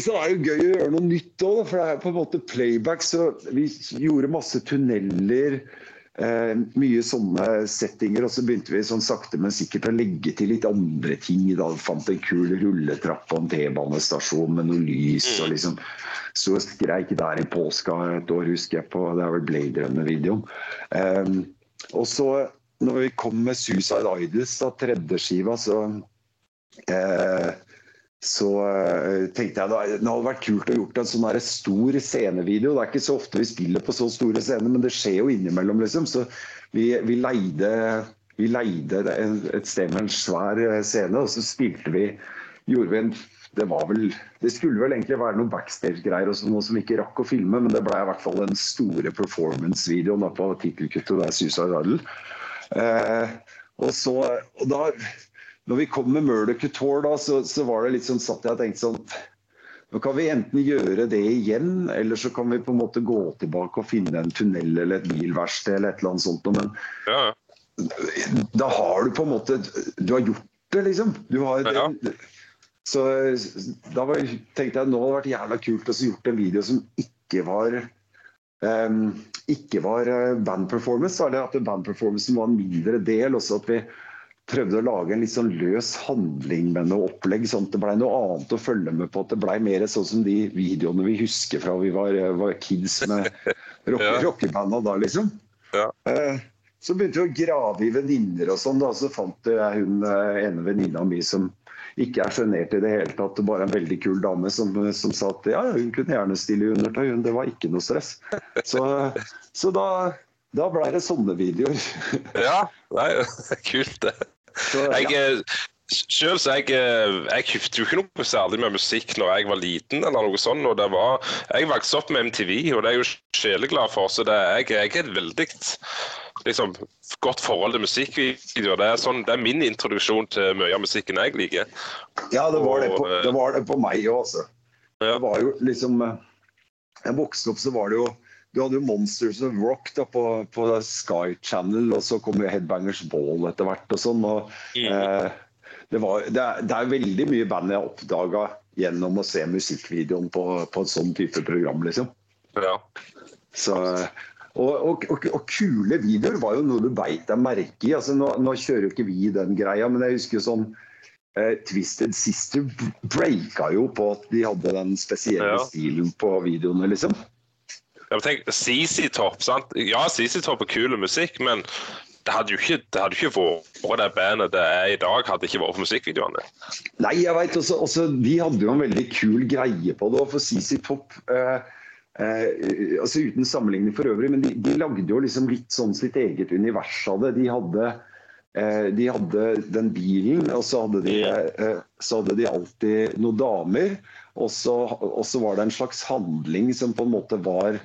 så er det jo gøy å gjøre noe nytt òg, for det er på en måte playback. Så vi gjorde masse tunneler. Eh, mye sånne settinger, og så begynte vi sånn sakte, men sikkert å legge til litt andre ting. Da fant en kul rulletrapp og en T-banestasjon med noe lys. og liksom Så skreik der i påska et år, husker jeg på. Det er vel Blade Runner-videoen. Eh, og så, når vi kom med Suicide Idols, da, tredje skiva, så eh, så eh, tenkte jeg da, det hadde vært kult å gjort en sånn stor scenevideo. Det er ikke så ofte vi spiller på så store scener, men det skjer jo innimellom, liksom. Så vi, vi leide, vi leide et sted med en svær eh, scene, og så spilte vi gjorde vi en det, var vel, det skulle vel egentlig være noen backstage-greier og sånn, noe som ikke rakk å filme, men det ble i hvert fall den store performance-videoen på tittelkuttet. Det er Suicide Idol. Eh, og så, og da når vi kom med Murder Couture, da, så, så var det litt sånn satt jeg og tenkte sånn Nå kan vi enten gjøre det igjen, eller så kan vi på en måte gå tilbake og finne en tunnel eller et bilverksted eller et eller annet sånt. Men Ja, ja. da har du på en måte Du har gjort det, liksom. Du har, Ja. Så da var, tenkte jeg nå hadde det vært jævla kult å gjort en video som ikke var um, ikke var eh, bandperformance, eller at bandperformancen var en mindre del. Også at vi prøvde å lage en litt sånn løs handling med noe opplegg, sånn at det ble noe annet å følge med på. At det ble mer sånn som de videoene vi husker fra vi var, var kids med rock, Ja. rockebanda da, liksom. Ja. Eh, Så begynte vi å grave i venninner og sånn, da. Så fant jeg hun eh, ene venninna mi som ikke er sjenert i det hele tatt. Bare en veldig kul dame som, som sa at ja, hun kunne gjerne stille i undertøy. Hun, det var ikke noe stress. Så, så da, da ble det sånne videoer. ja. Nei, det er kult, det. Så, Jeg, ja. eh, selv så jeg, eh, jeg hyfte jo ikke noe særlig med musikk når jeg var liten. eller noe sånt, og det var, Jeg vokste opp med MTV, og det er jeg jo sjeleglad for. så det, jeg, jeg er et veldig liksom, godt forhold til musikkvideoer. Det sånn, det er min introduksjon til mye av musikken jeg liker. ja, det var det på, eh, det var det på meg òg, altså. Ja. Det var jo liksom Jeg vokste opp, så var det jo Du hadde jo Monsters of Rock da på, på Sky Channel, og så kom jo Headbangers Ball etter hvert og sånn. og Mm. eh, det, var, det, er, det er veldig mye band jeg oppdaga gjennom å se musikkvideoen på, på en sånn type program, liksom. Ja. Så, og, og, og, og kule videoer var jo noe du beit deg merke i. Altså, nå, nå kjører jo ikke vi den greia, men jeg husker jo sånn eh, Twisted Sister breaka jo på at de hadde den spesielle Ja. stilen på videoene, liksom. Ja, men tenk, CC Topp, sant? Ja, CC Topp er kul musikk, men det hadde jo ikke, det hadde ikke vært det bandet det er i dag, hadde det ikke vært for musikkvideoene. Nei, jeg vet også, også De hadde jo en veldig kul greie på det. For CC Topp eh, eh, altså Uten sammenligning for øvrig, men de, de lagde jo liksom litt sånn sitt eget univers av det. De hadde, eh, de hadde den bilen, og så hadde de, eh, så hadde de alltid noen damer. Og så, og så var det en slags handling som på en måte var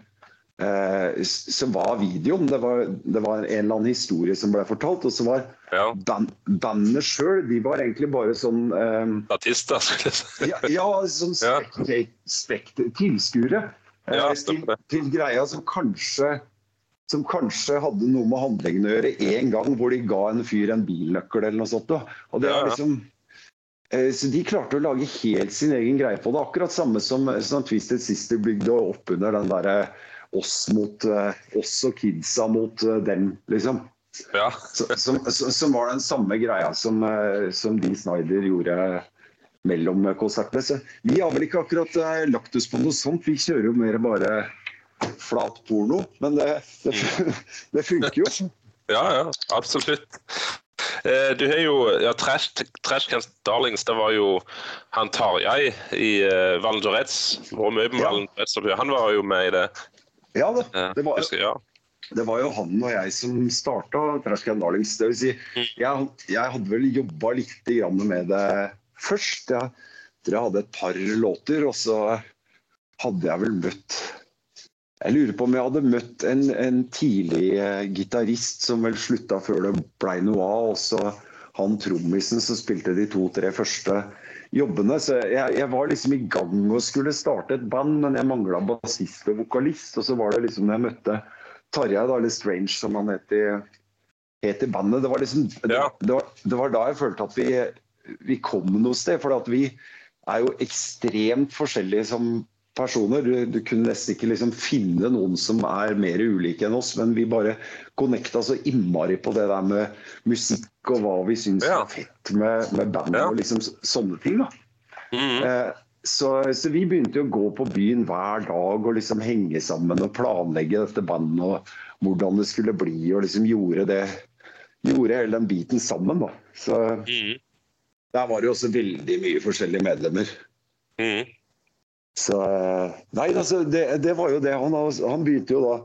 eh, som var videoen. Det var, det var en eller annen historie som ble fortalt. Og så var Ja. band, bandene sjøl De var egentlig bare sånn eh, Artister, skulle jeg si. ja, ja, sånn tilskuere eh, Ja, til, til greia som kanskje som kanskje hadde noe med handlingen å gjøre en gang hvor de ga en fyr en bilnøkkel eller noe sånt. da. Og det ja. liksom eh, så De klarte å lage helt sin egen greie på det. Akkurat samme som, som Twisted Sister bygde opp under den derre oss mot eh, oss og kidsa mot eh, dem, liksom. Ja. Som, som- som var den samme greia som, eh, som Dee Snyder gjorde mellom konsertene. Så vi har vel ikke akkurat lagt oss på noe sånt. Vi kjører jo mer bare flat porno. Men det, det, det funker jo. Ja, ja, absolutt. Eh, Du har jo ja, Trash, Trash Cans Darlings, det var jo han Tarjei i eh, Valdres. Han var jo med i det. Ja, det, eh, det var, husker ja. det var jo han og jeg som starta Trash Can Darlings. Det vil si, jeg, jeg hadde vel jobba litt med det først. Jeg tror jeg hadde et par låter, og så hadde jeg vel møtt Jeg lurer på om jeg hadde møtt en, en tidlig eh, gitarist som vel slutta før det blei noe av. Og så han trommisen som spilte de to-tre første jobbene. Så jeg, jeg, var liksom i gang og skulle starte et band, men jeg mangla bassist og vokalist. Og så var det liksom når jeg møtte Tarjei, da, eller Strange som han het i, het i bandet, det var liksom ja. det, var, det, var, da jeg følte at vi, vi kom noe sted. For vi er jo ekstremt forskjellige som personer. Du, du kunne nesten ikke liksom finne noen som er mer ulike enn oss, men vi bare connecta så innmari på det der med musikk og hva vi syns ja. var fett med, med band ja. og liksom sånne ting. da. Mm. Eh, så, så, vi begynte å gå på byen hver dag og liksom henge sammen og planlegge dette bandet og hvordan det skulle bli, og liksom gjorde det Gjorde hele den biten sammen, da. Så mm. der var det jo også veldig mye forskjellige medlemmer. Mm. Så Nei, altså, det, det, var jo det. Han, han begynte jo da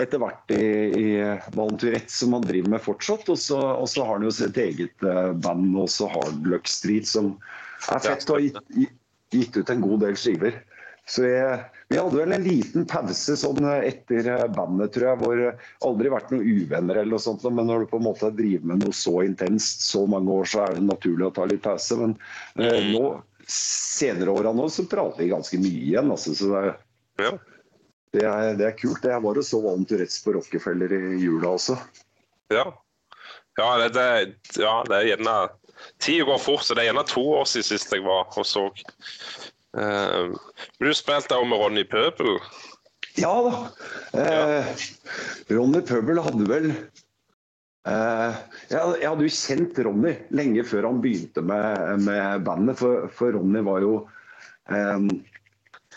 etter hvert i, i Valenturette, som han driver med fortsatt. Og så, og så har han jo sitt eget eh, band, også Hard Luck Street, som er fett. og gitt, gitt ut en god del skiver. Så jeg, vi hadde vel en liten pause sånn etter bandet, tror jeg, hvor aldri vært noen uvenner eller noe sånt, men når du på en måte driver med noe så intenst så mange år, så er det naturlig å ta litt pause. Men eh, mm. nå, senere åra nå, så prater vi ganske mye igjen. Altså, så det, ja. det, er, det, er, kult. Jeg var og så Alan Tourettes på Rockefeller i jula også. Ja. Ja, det, ja, det er gjerne Tida går fort, så det er gjerne to år siden sist jeg var og så. Uh, du spilte også med Ronny Pøbel? Ja da. Eh, Ronny Pøbel hadde vel uh, jeg, hadde jo kjent Ronny lenge før han begynte med, med bandet. For, for, Ronny var jo um,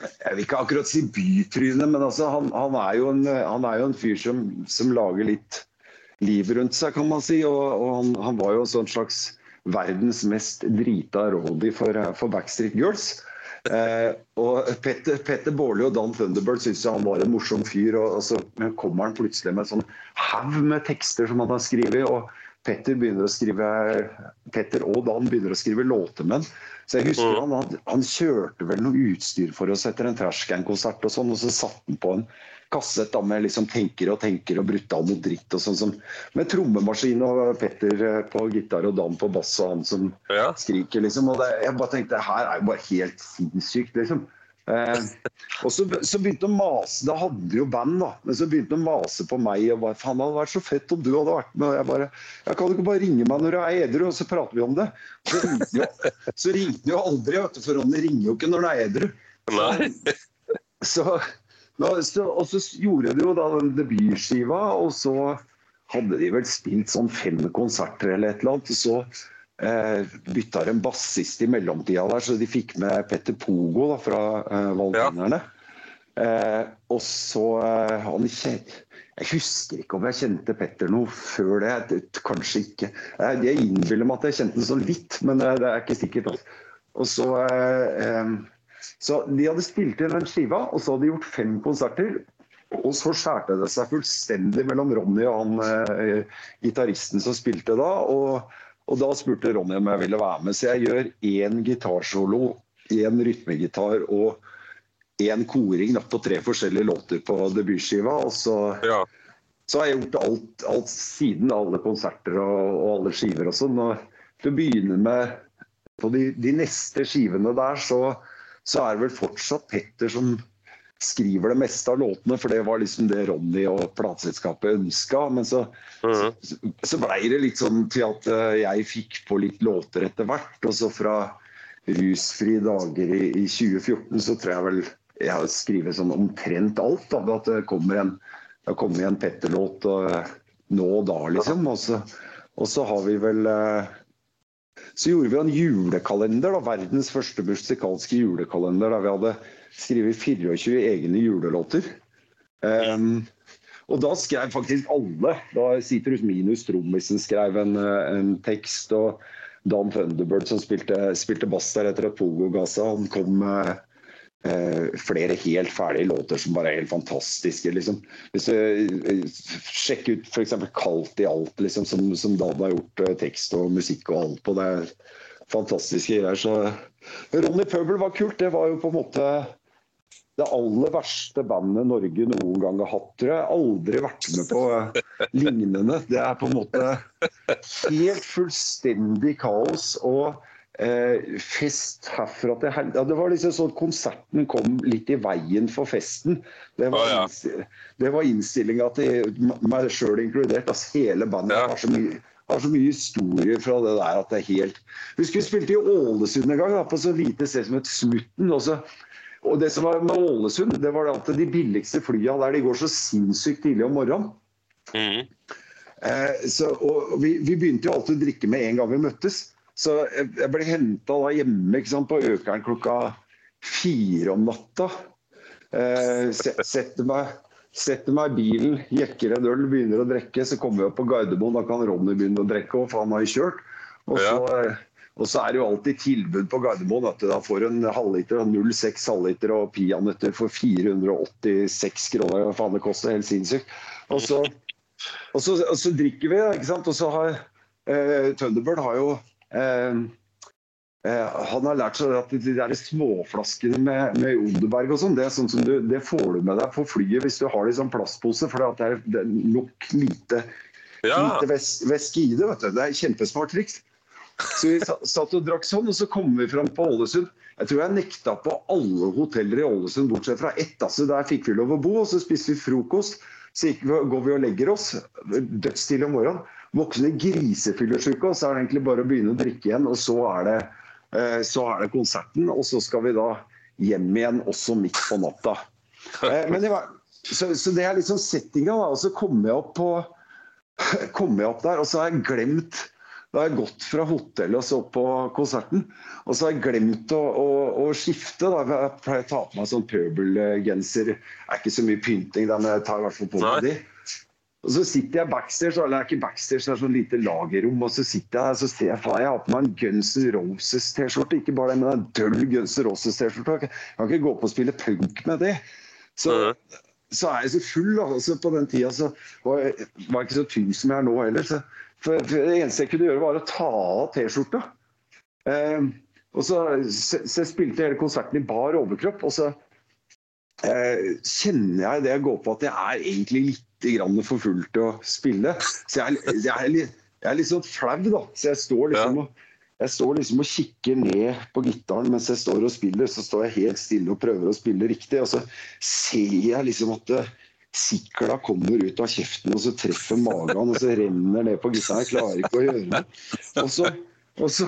jeg vil ikke akkurat si bytryne, men altså, han, han, er en, han, er jo en, fyr som, som, lager litt liv rundt seg, kan man si. Og, og han, han, var jo en slags verdens mest drita roadie for, for Backstreet Girls. Eh, og Petter, Petter Baarli og Dan Thunderbird syntes han var en morsom fyr. og, og Så kommer han plutselig med en sånn haug med tekster som han har skrevet. og Petter, begynner å skrive, Petter og Dan begynner å skrive låter med Så jeg husker mm. han, han, kjørte vel noe utstyr for oss etter en Trashcan-konsert, og sånn, og så satte han på en kasset da, med liksom tenker og tenker og brutal mot dritt og sånn. Som, med trommemaskin og Petter eh, på gitar og Dan på bass og han som ja. skriker, liksom. Og det, jeg bare tenkte her er jo bare helt sinnssykt, liksom. Eh, og så, så, begynte han å mase, da hadde de jo band, da. Men så begynte han å mase på meg og bare Faen, det hadde vært så fett om du hadde vært med. Og jeg bare Jeg kan du ikke bare ringe meg når du er edru, og så prater vi om det. Så ringte han jo, jo aldri, vet du, for Ronny ringer jo ikke når han er edru. Så, så og så gjorde de jo da den debutskiva, og så hadde de vel spilt sånn fem konserter eller et eller annet. Så eh, bytta de en bassist i mellomtida der, så de fikk med Petter Pogo da, fra eh, Valtinerne. Ja. Eh, og så eh, han Jeg husker ikke om jeg kjente Petter noe før det. Kanskje ikke. Jeg, jeg innbiller meg at jeg kjente den sånn litt, men det, eh, det er ikke sikkert. Altså. Og så eh, eh så de hadde spilt inn den skiva, og så hadde de gjort fem konserter. Og så skjærte det seg fullstendig mellom Ronny og han eh, gitaristen som spilte da. Og, og, da spurte Ronny om jeg ville være med. Så jeg gjør én gitarsolo, én rytmegitar og én koring da, på tre forskjellige låter på debutskiva. Og så, ja. så har jeg gjort alt, alt siden, alle konserter og, og alle skiver og sånn. Til å begynne med på de, de neste skivene der, så så er det vel fortsatt Petter som skriver det meste av låtene, for det var liksom det Ronny og plateselskapet ønska. Men så, mm. så, så blei det litt sånn til at eh, jeg fikk på litt låter etter hvert. Og så fra Rusfrie dager i, i 2014 så tror jeg vel jeg har skrevet sånn omtrent alt. Da, at det kommer en, det kommer en Petter-låt nå og da, liksom. Og så, og så har vi vel eh, så gjorde vi en julekalender, da, verdens første musikalske julekalender, der vi hadde skrevet 24 egne julelåter. Um, og da skrev faktisk alle. Da Sitrus Minus trommisen skrev en, en, tekst. Og Dan Thunderbird som spilte, spilte bass der etter at Pogo ga seg, han kom med eh, flere helt ferdige låter som bare er helt fantastiske. Liksom. Hvis du eh, sjekker ut f.eks. 'Kaldt i alt', liksom, som, som Dan har gjort eh, tekst og musikk og alt på. Det er fantastiske greier. Så Ronny Pøbel var kult. Det var jo på en måte det aller verste bandet Norge noen gang har hatt. Tror jeg aldri vært med på eh, lignende. Det er på en måte helt fullstendig kaos. og eh, fest herfra til helvete. Ja, det var liksom sånn Konserten kom litt i veien for festen. Det var, ah, ja. det var innstillinga til meg sjøl inkludert. Altså, hele bandet Ja. har så mye har så mye historier fra det der at det er helt Husker vi spilte i Ålesund en gang, da, på så lite sted som et Smutten. Og, så, og det som var med Ålesund, det var at de billigste flya der de går så sinnssykt tidlig om morgenen. Mm. Eh, så, vi, vi begynte jo alltid å drikke med en gang vi møttes. Så jeg, jeg ble henta hjemme sant, på Økeren klokka fire om natta. Eh, setter, meg, setter meg i bilen, jekker en øl, begynner å drikke. Så kommer vi opp på Gardermoen, da kan Ronny begynne å drikke og faen har jeg kjørt. Og så, ja. og så er det jo alltid tilbud på Gardermoen. At du da får en halvliter og 0,6 halvliter og peanøtter for 486 kroner. Hva faen det koster, helt sinnssykt. Og så, og så, og så drikker vi, ikke sant. Og så har eh, Thunderbird har jo eh, eh, Han har lært seg at de der småflaskene med, med Odeberg og sånn, det, sånn som du, det får du med deg på flyet hvis du har det i sånn plastpose. For det er, det er nok lite, Ja. lite væs- væske i det. vet du. Det er kjempesmart triks. Så vi satt og drakk sånn, og så kom vi fram på Ålesund. Jeg tror jeg nekta på alle hoteller i Ålesund, bortsett fra ett. Altså, der fikk vi lov å bo, og så spiste vi frokost. Så går vi og legger oss, dødsstille om morgenen. Voksne grisefyllesyke, og så er det egentlig bare å begynne å drikke igjen. Og så er det, eh, så er det konserten, og så skal vi da hjem igjen, også midt på natta. Eh, Men det var, så, så det er liksom settinga, da. Og så kommer jeg opp på kom jeg opp der, og så har jeg glemt Da har jeg gått fra hotellet og så på konserten, og så har jeg glemt å, å, å skifte. da. Jeg pleier å ta på meg sånn pøbelgenser. Det er ikke så mye pynting der, men jeg tar i hvert fall på meg de. Og så sitter jeg backstage, eller det er ikke backstage, det er sånn lite lagerrom, og så sitter jeg der så ser jeg faen, jeg har på meg en Guns N' Roses-T-skjorte. Ikke bare det, men en døll Guns N' Roses-T-skjorte. Jeg kan- ikke gå på og spille punk med det. Så, så er jeg så full. Altså, på den tida så var jeg, var jeg ikke så tynn som jeg er nå heller. Så, for, for det eneste jeg kunne gjøre, var å ta av T-skjorta. Eh, og så, så, så jeg spilte hele konserten i bar overkropp, og så eh, kjenner jeg det jeg går på at jeg er egentlig litt grann for fullt til å spille. Så jeg, er- jeg, er, litt, jeg er litt sånn flau, da. Så jeg står liksom og jeg står liksom og kikker ned på gitaren mens jeg står og spiller. Så står jeg helt stille og prøver å spille riktig. Og så ser jeg liksom at sikla kommer ut av kjeften, og så treffer magen, og så renner ned på gitaren. Jeg klarer ikke å gjøre det. Og så, og så,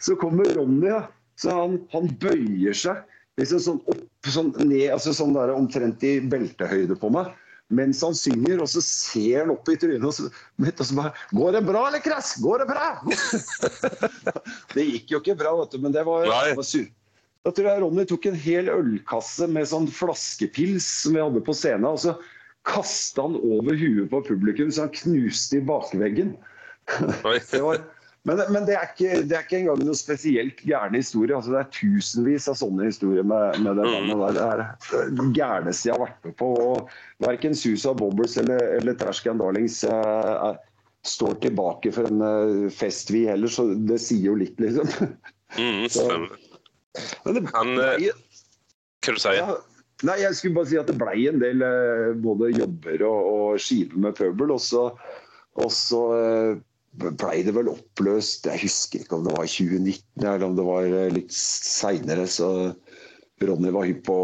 så kommer Ronny, ja. Så han, han bøyer seg liksom sånn opp, sånn ned, altså sånn der omtrent i beltehøyde på meg. Mens han synger, og så ser han opp i trynet og så, og så bare 'Går det bra, eller, Kress? Går det bra?' det gikk jo ikke bra, vet du, men det var, det var sur. Da tror jeg Ronny tok en hel ølkasse med sånn flaskepils som vi hadde på scenen, og så kasta han over huet på publikum så han knuste i bakveggen. Det var, men men det, er ikke, det er ikke engang noe spesielt gæren historie. Altså, det er tusenvis av sånne historier med, med det bandet der. Det er det gærneste jeg har vært med på. og Verken Susa Bobbles eller, eller Trash Darlings er- står tilbake for en uh, fest, vi heller, så det sier jo litt, liksom. Mm, stemmer. Men det Han, eh, Hva du sier Ja, nei, jeg skulle bare si at det blei en del uh, både jobber og, og skiver med pøbel. Og så, og så eh, blei det vel oppløst Jeg husker ikke om det var i 2019 eller om det var eh, litt seinere. Så Ronny var hypp på,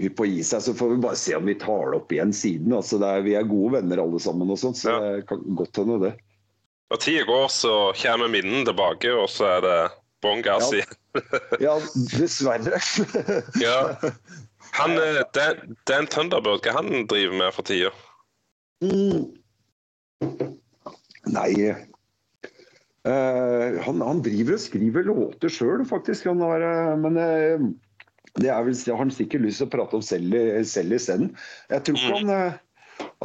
hypp på å gi seg. Så får vi bare se om vi tar det opp igjen siden. Altså, er, vi er gode venner alle sammen, og sånt, så Ja. det kan godt hende det. Når tida går, så kommer minnene tilbake, og så er det bånn gass igjen. Ja, dessverre. Ja. Han, eh, Dan, Dan Thunderbird, hva han driver med for tida? Mm. Nei han, han driver og skriver låter sjøl, faktisk. Han har, eh, men eh, det er vel, har han sikkert lyst til å prate om selv, selv isteden. Jeg tror ikke han eh,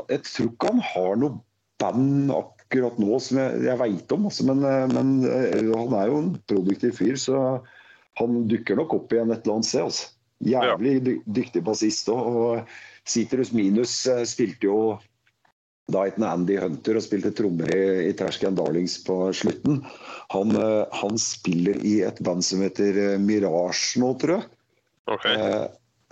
jeg tror ikke han har noe band akkurat nå som jeg, jeg veit om. Altså, men eh, men eh, han er jo en produktiv fyr, så han dukker nok opp igjen et eller annet sted. Altså. Jævlig dy dyktig bassist òg. Og Citrus Minus eh, spilte jo da het han Andy Hunter og spilte trommer i, i Terscan Darlings på slutten. Han, eh, han, spiller i et band som heter eh, Mirage nå, tror jeg. Okay. Eh,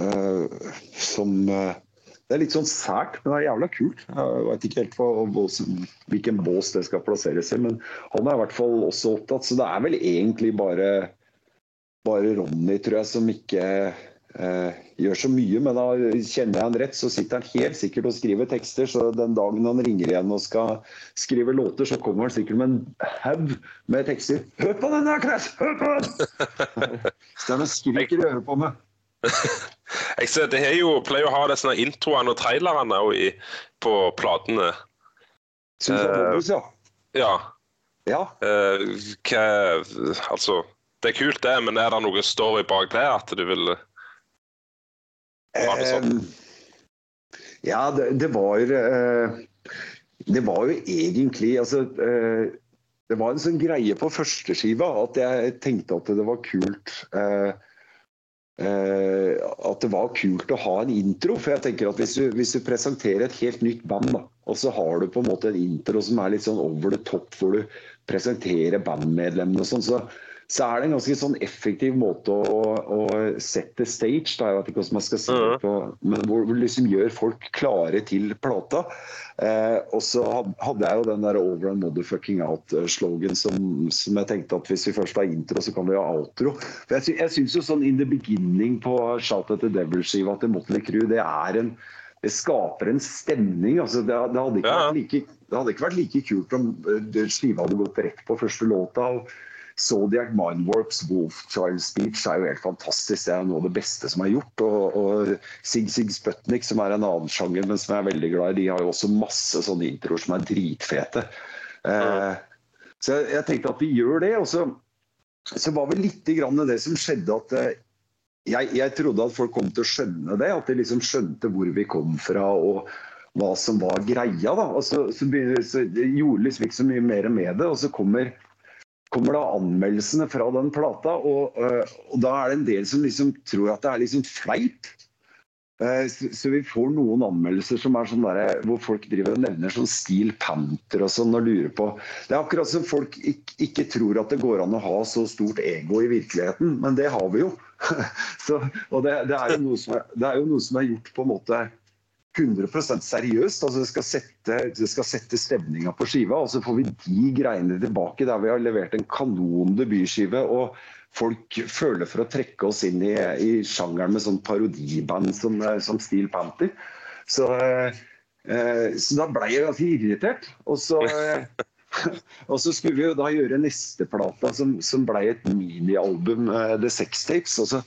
eh, som eh, Det er litt sånn sært, men det er jævla kult. Jeg vet ikke helt på hvilken bås det skal plasseres i, men han er i hvert fall også opptatt. Så det er vel egentlig bare, bare Ronny, tror jeg, som ikke eh, gjør så mye, men da kjenner jeg han rett, så sitter han helt sikkert og skriver tekster. Så den dagen han ringer igjen og skal skrive låter, så kommer han sikkert med en haug med tekster. Hør på den der, Kness! Hør på den! han skriker i øret på meg. jeg ser, Det jo, pleier å ha det sånne introene og trailerne i, på platene. Syns jeg bonus, ja. Ja. ja. Uh, hva, altså, det er kult, det, men er det noe story bak det? At du vil sånn? Ja, det, det var eh, Det var jo egentlig altså, eh, Det var en sånn greie på førsteskiva at jeg tenkte at det var kult eh, at det var kult å ha en intro. For jeg tenker at hvis du, hvis du presenterer et helt nytt band, da, og så har du på en måte en intro som er litt sånn over the top, hvor du presenterer bandmedlemmene og sånn, så, så er det en ganske sånn effektiv måte å, å, å sette stage, da, jeg vet ikke hvordan man skal si det på, men hvor du liksom gjør folk klare til plata. Eh, og så hadde jeg jo den der 'over and motherfucking out'-slogan som, som, jeg tenkte at hvis vi først har intro, så kan vi ha outro. For jeg, jeg syns jo sånn in the beginning på 'Shout at the Devil'-skiva til Motley Crue, det er en det skaper en stemning. altså Det, det, hadde, ikke ja. like, det hadde ikke vært like kult om eh, skiva hadde gått rett på første låta. og Zodiac Mindworks Wolf Child Speech er jo helt fantastisk. Det er noe av det beste som er gjort. Og, og Sig Sig Sputnik, som er en annen sjanger, men som jeg er veldig glad i, de har jo også masse sånne introer som er dritfete. Eh, så jeg, jeg, tenkte at vi gjør det. Og så, så var vel litt grann det som skjedde at eh, jeg, jeg, trodde at folk kom til å skjønne det. At de liksom skjønte hvor vi kom fra. og hva som var greia. da, og så, så, så gjorde liksom ikke så mye mer med det. Og så kommer kommer da anmeldelsene fra den plata, og, eh, og, da er det en del som liksom tror at det er liksom fleip. Eh, så vi får noen anmeldelser som er sånn der, hvor folk driver og nevner sånn Steel Panther og sånn og lurer på Det er akkurat som folk ikke, ikke, tror at det går an å ha så stort ego i virkeligheten, men det har vi jo. så, og det, det, er er, det, er jo noe som er gjort på en måte 100 seriøst. altså Det skal sette, sette stemninga på skiva. og Så får vi de greiene tilbake der vi har levert en kanon debutskive. Og folk føler for å trekke oss inn i, i sjangeren med sånn parodiband som, som Steel Panther. Så, eh, så da ble jeg ganske irritert. Og så, eh, og så skulle vi jo da gjøre neste plata, som, som ble et minialbum, eh, The Sex Tapes. og så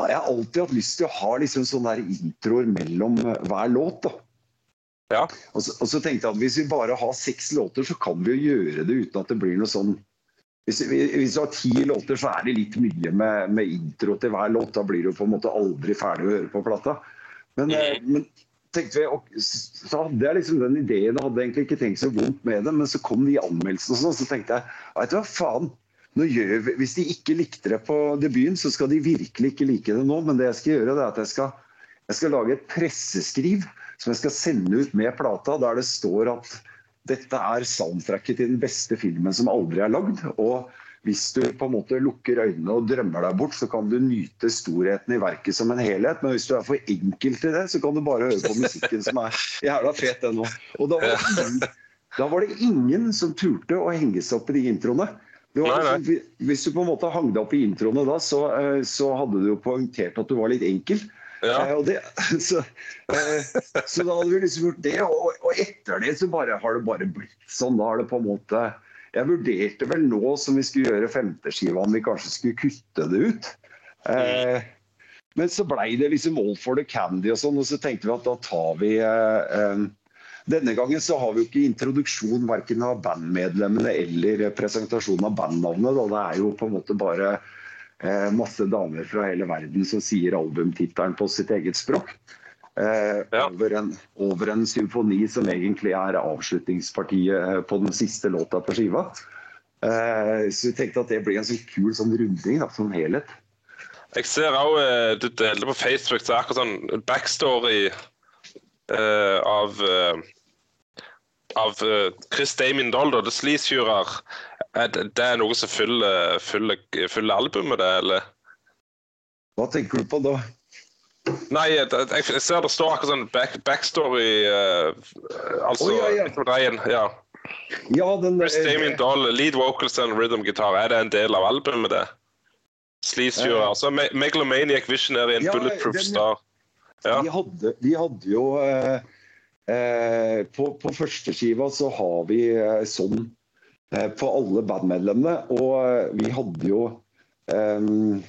har jeg alltid hatt lyst til å ha liksom sånne introer mellom eh, hver låt. da. Ja. Og, så, og, så, tenkte jeg at hvis vi bare har seks låter, så kan vi jo gjøre det uten at det blir noe sånn Hvis, hvis du har ti låter, så er det litt mye med, med, intro til hver låt. Da blir du på en måte aldri ferdig å høre på plata. Men, eh, mm. men tenkte vi, og, så hadde jeg liksom den ideen, og hadde egentlig ikke tenkt så vondt med det, men så kom de anmeldelsene og sånn, så tenkte jeg vet du hva faen, vi, hvis de ikke likte det på debuten, så skal de virkelig ikke like det nå. Men det jeg skal gjøre, det er at jeg skal, jeg skal lage et presseskriv som jeg skal sende ut med plata, der det står at dette er soundtracket til den beste filmen som aldri er lagd. Og hvis du på en måte lukker øynene og drømmer deg bort, så kan du nyte storheten i verket som en helhet. Men hvis du er for enkel til det, så kan du bare høre på musikken som er jævla fet, den òg. Og da var, det, da var det ingen som turte å henge seg opp i de introene. Var, nei, nei. Hvis du på en måte hang deg opp i introene da, så, eh, så, hadde du jo poengtert at du var litt enkel. Ja. Eh, det, så, eh, så, da hadde vi liksom gjort det. Og, og, etter det så bare, har det bare blitt sånn. Da har det på en måte Jeg vurderte vel nå som vi skulle gjøre femteskiva, om vi kanskje skulle kutte det ut. Eh, men så blei det liksom all for the candy og sånn, og så tenkte vi at da tar vi eh, denne gangen så har vi jo ikke introduksjon verken av bandmedlemmene eller presentasjon av bandnavnet. Da. Det er jo på en måte bare eh, masse damer fra hele verden som sier albumtittelen på sitt eget språk. Eh, ja. over, en, over, en, symfoni som egentlig er avslutningspartiet eh, på den siste låta på skiva. Eh, så vi tenkte at det blir en sånn kul sånn runding da, som helhet. Jeg ser òg du delte på Facebook så akkurat sånn backstory eh, av eh, av eh, Chris Damien Dolder, The Sleaze-fyrer. Er det det er noe som fyller, fyller, fyller albumet, det, eller? Hva tenker du på da? Nei, jeg, ser det står akkurat sånn back, backstory uh, Altså oh, ja, ja. ja. Ja, den Chris Damien Doll, lead vocals and rhythm guitar. Er det en del av albumet, det? Sleasefurer. Ja, ja. Altså Megalomaniac Visionary and Ja, Bulletproof den- Star. Ja. Vi, hadde, vi hadde jo eh, eh, på, på første skiva så har vi eh, sånn eh, på alle bandmedlemmene. Og eh, vi hadde jo ehm,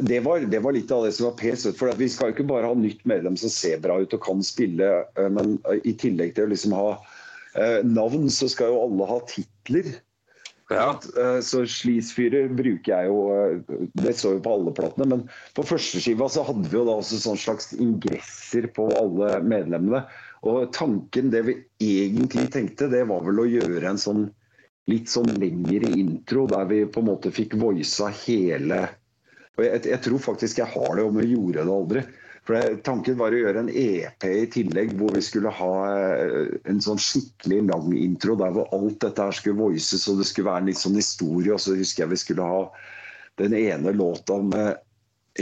det var, det var litt av det som var pes. For vi skal jo ikke bare ha nytt medlem som ser bra ut og kan spille, eh, men eh, i tillegg til å liksom ha eh, navn, så skal jo alle ha titler. Ja. Eh, Så Sleaze-fyrer bruker jeg jo eh, Det står jo på alle platene. Men på førsteskiva så hadde vi jo da også sånn slags ingresser på alle medlemmene. Og tanken, det vi egentlig tenkte, det var vel å gjøre en sånn litt sånn lengre intro der vi på en måte fikk voisa hele Og jeg, jeg tror faktisk jeg har det, om vi gjorde det aldri. For Tanken var å gjøre en EP i tillegg, hvor vi skulle ha eh, en sånn skikkelig lang intro der hvor alt dette her skulle voices, og det skulle være en litt sånn historie. Og så husker jeg vi skulle ha den ene låta med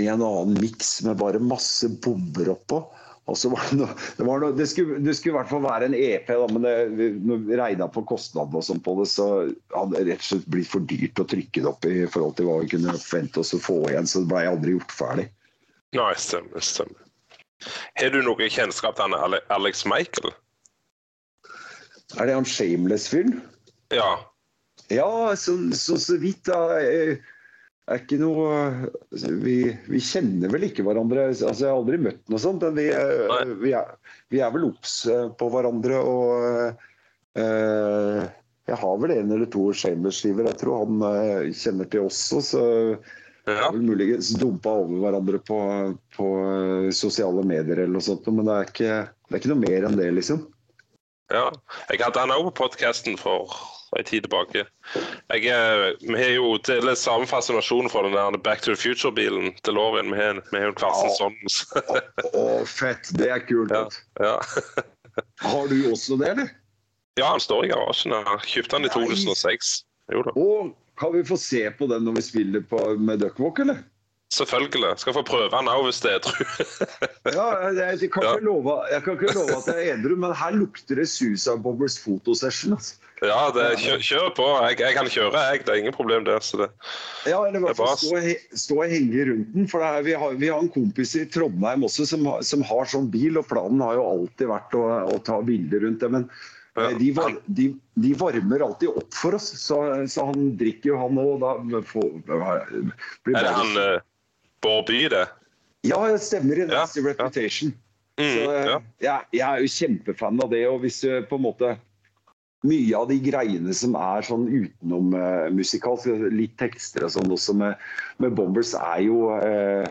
en annen miks med bare masse bomber oppå. Og så var det, noe, det, var noe, det, skulle, det skulle i hvert fall være en EP, da, men det, vi- regna på kostnadene og sånn på det, så hadde det rett og slett blitt for dyrt å trykke det opp i forhold til hva vi kunne forvente oss å få igjen. Så det ble aldri gjort ferdig. Nei, stemmer. stemmer. Har du noe kjennskap til han Alex Michael? Er det han Shameless-fyren? Ja. Ja, så, så, så vidt. da. Er ikke noe vi, vi kjenner vel ikke hverandre. Altså, jeg har aldri møtt noe sånt. Men vi, vi, er, vi er vel obs på hverandre og uh, Jeg har vel en eller to Shameless-skiver. Jeg tror han uh, kjenner til oss også. Så ja. vel muligens dumpa over hverandre på, på eh, sosiale medier eller noe sånt. Men det er ikke, det er ikke noe mer enn det, liksom. Ja, jeg hadde han òg på podkasten for en tid tilbake. Jeg, eh, vi har jo til samme fascinasjon for den der Back to the Future-bilen til Lorien. Vi har vi har jo hver sin sånn. Å, fett! Det er kult. Ja. Ja. Har du også det, eller? ja, han står i garasjen. Jeg kjøpte han i 2006. Jo da. Og kan vi få se på den når vi spiller på, med Duckwalk, eller? Selvfølgelig. Skal få prøve den òg hvis det er edru. Ja, jeg, jeg, kan Ja. ikke love, jeg kan ikke love at jeg er edru, men her lukter det Susan Bobbers fotosession. Altså. ja, det, kjør, kjør på. Jeg, jeg kan kjøre, jeg. Det er ingen problem der. Så det. Ja, eller i hvert er fall stå, stå og henge rundt den. For er, vi, har, vi har en kompis i Trondheim også som, har- som har sånn bil, og planen har jo alltid vært å, å ta bilder rundt det. Men de, var, de, de varmer alltid opp for oss, så, så han drikker jo han òg. Da får, blir Er det han uh, Bård By, det? Ja, det stemmer i Ja, Nasty Reputation. Mm, Så, eh, ja. jeg, jeg er jo kjempefan av det. Og hvis du på en måte Mye av de greiene som er sånn utenom uh, musikalsk, litt tekster og sånn også med, med Bombers, er jo uh,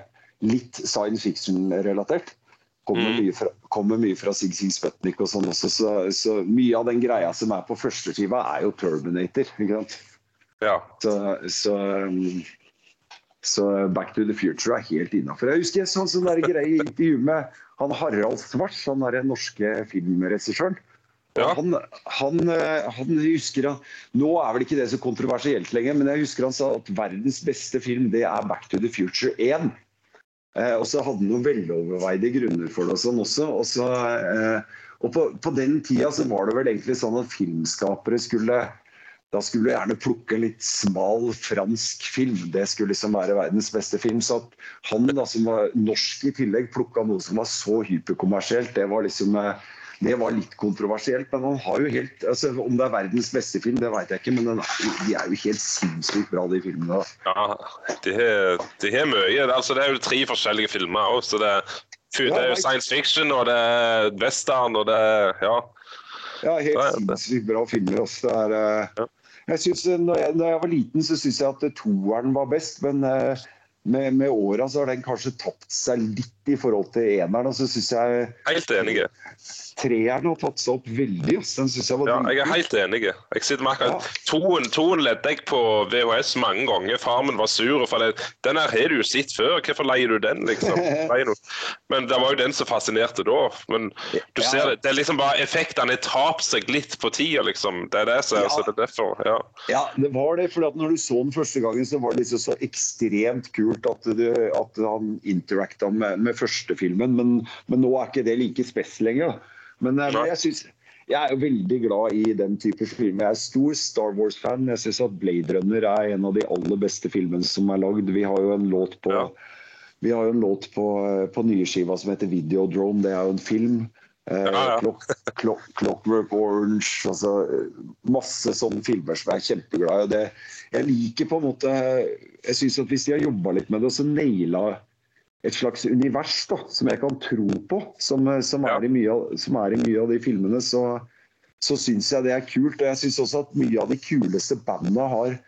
litt science fiction-relatert. Kommer, Mm. mye fra, kommer mye fra Sig Sig Sputnik og sånn også. Så, så mye av den greia som er på førsteskiva, er jo Terminator. ikke sant? ja. Så, så, um, så Back to the Future er helt innafor. Jeg husker jeg så en sånn greie i intervju med han Harald Svarts, han der norske filmregissøren. Ja. Han, han, eh, han husker Nå er vel ikke det så kontroversielt lenger, men jeg husker han sa at verdens beste film det er Back to the Future 1. Eh, og så hadde han noen veloverveide grunner for det og sånn også. Og, så, eh, og på, på den tida så var det vel egentlig sånn at filmskapere skulle da skulle du gjerne plukke en litt smal fransk film. Det skulle liksom være verdens beste film. Så at han da, som var norsk i tillegg, plukka noe som var så hyperkommersielt, det var liksom eh, det var litt kontroversielt. Men han har jo helt altså, Om det er verdens beste film, det veit jeg ikke, men er, de er jo helt sinnssykt bra, de filmene. Ja, de har, mye. Altså, det er jo tre forskjellige filmer òg. Så det, det er jo science fiction, og det er western, og det er Ja. Ja, helt sinnssykt bra filmer. Også. Det er, eh, jeg synes, når, jeg, når jeg var liten, så syntes jeg at toeren var best. Men eh, med, med åra så har den kanskje tapt seg litt i forhold til eneren. Og så syns jeg Helt enig. treeren har tatt seg opp veldig. Den synes jeg var Ja, jeg er helt enig. Jeg sitter med akkurat Toen, toen ledde jeg på VHS mange ganger. Farmen var sur. For det, den her har du jo sett før. Hvorfor leier du den, liksom? Men det var jo den som fascinerte da. Men du Ja. ser det, det er liksom bare effektene har seg litt på tida, liksom. Det er det som er, Ja. det er derfor. Ja. Ja, det var det. For når du så den første gangen, så var det liksom så ekstremt kult at, det, at han interacta med, med første filmen. Men, men nå er ikke det like spes lenger. Men, eh, men jeg synes, jeg er jo veldig glad i den type filmer. Jeg er stor Star Wars-fan. Jeg syns at Blade Runner er en av de aller beste filmene som er lagd. Vi har jo en låt på Ja. Vi har jo en låt på, på nye skiva som heter Videodrome. Det er jo en film. Eh, Ja, ja. Clock, Clock, Clockwork Orange. Altså, masse sånne filmer som jeg er kjempeglad i. det- Jeg liker på en måte Jeg syns at hvis de har jobba litt med det, og så naila et slags univers da, som jeg kan tro på, som, som, Ja. er, i mye som er i mye av de filmene, så, så syns jeg det er kult. Og jeg syns også at mye av de kuleste bandene har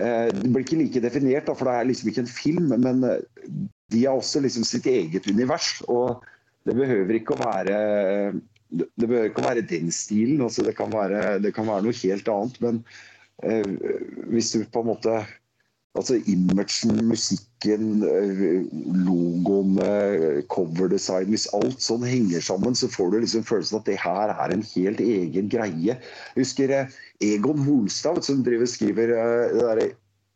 eh, Det blir ikke like definert, da, for det er liksom ikke en film, men eh, de har også liksom sitt eget univers. Og det behøver ikke å være det behøver ikke å være den stilen. altså Det kan være, det kan være noe helt annet. Men eh, hvis du på en måte Altså imagen, musikken, eh, logoene, coverdesign Hvis alt sånn henger sammen, så får du liksom følelsen at det her er en helt egen greie. Jeg husker eh, Egon Holstad, som driver skriver eh, der,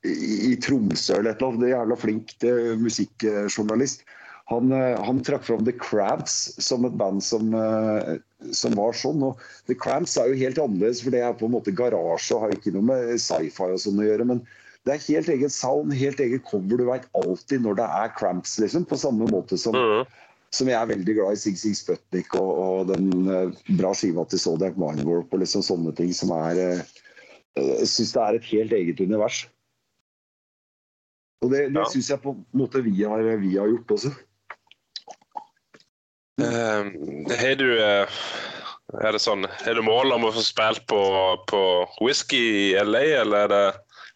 i, Tromsø eller et eller annet. Jævla flink eh, musikkjournalist. Han, eh, han trakk fram The Cramps som et band som, eh, som var sånn. og The Cramps er jo helt annerledes, for det er på en måte garasje og har ikke noe med sci-fi og sånn å gjøre. men det er helt eget sound, helt eget cover. Du veit alltid når det er Cramps, liksom. På samme måte som, mm. som jeg er veldig glad i Sig Sig Sputnik og, og den eh, bra skiva til Zodiac Mindwarp og liksom sånne ting som er Jeg syns det er et helt eget univers. Og det, det Ja. syns jeg på en måte vi har, vi har gjort også. Eh, Har du eh, Er det sånn Har du mål om å få spilt på, på whisky i LA, eller er det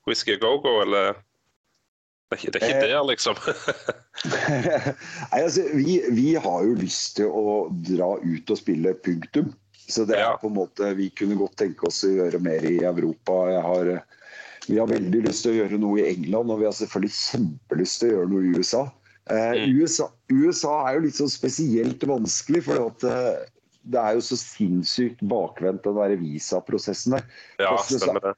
whisky go-go, eller Det er ikke, det er ikke Eh, der, liksom. Nei, altså, vi, vi har jo lyst til å dra ut og spille punktum. Så det er Ja. på en måte, Vi kunne godt tenke oss å gjøre mer i Europa. Har, vi har veldig lyst til å gjøre noe i England, og vi har selvfølgelig kjempelyst til å gjøre noe i USA. Eh, Mm. USA, USA er jo litt så spesielt vanskelig, for eh, det er jo så sinnssykt bakvendt den der visaprosessen der. Ja, stemmer det.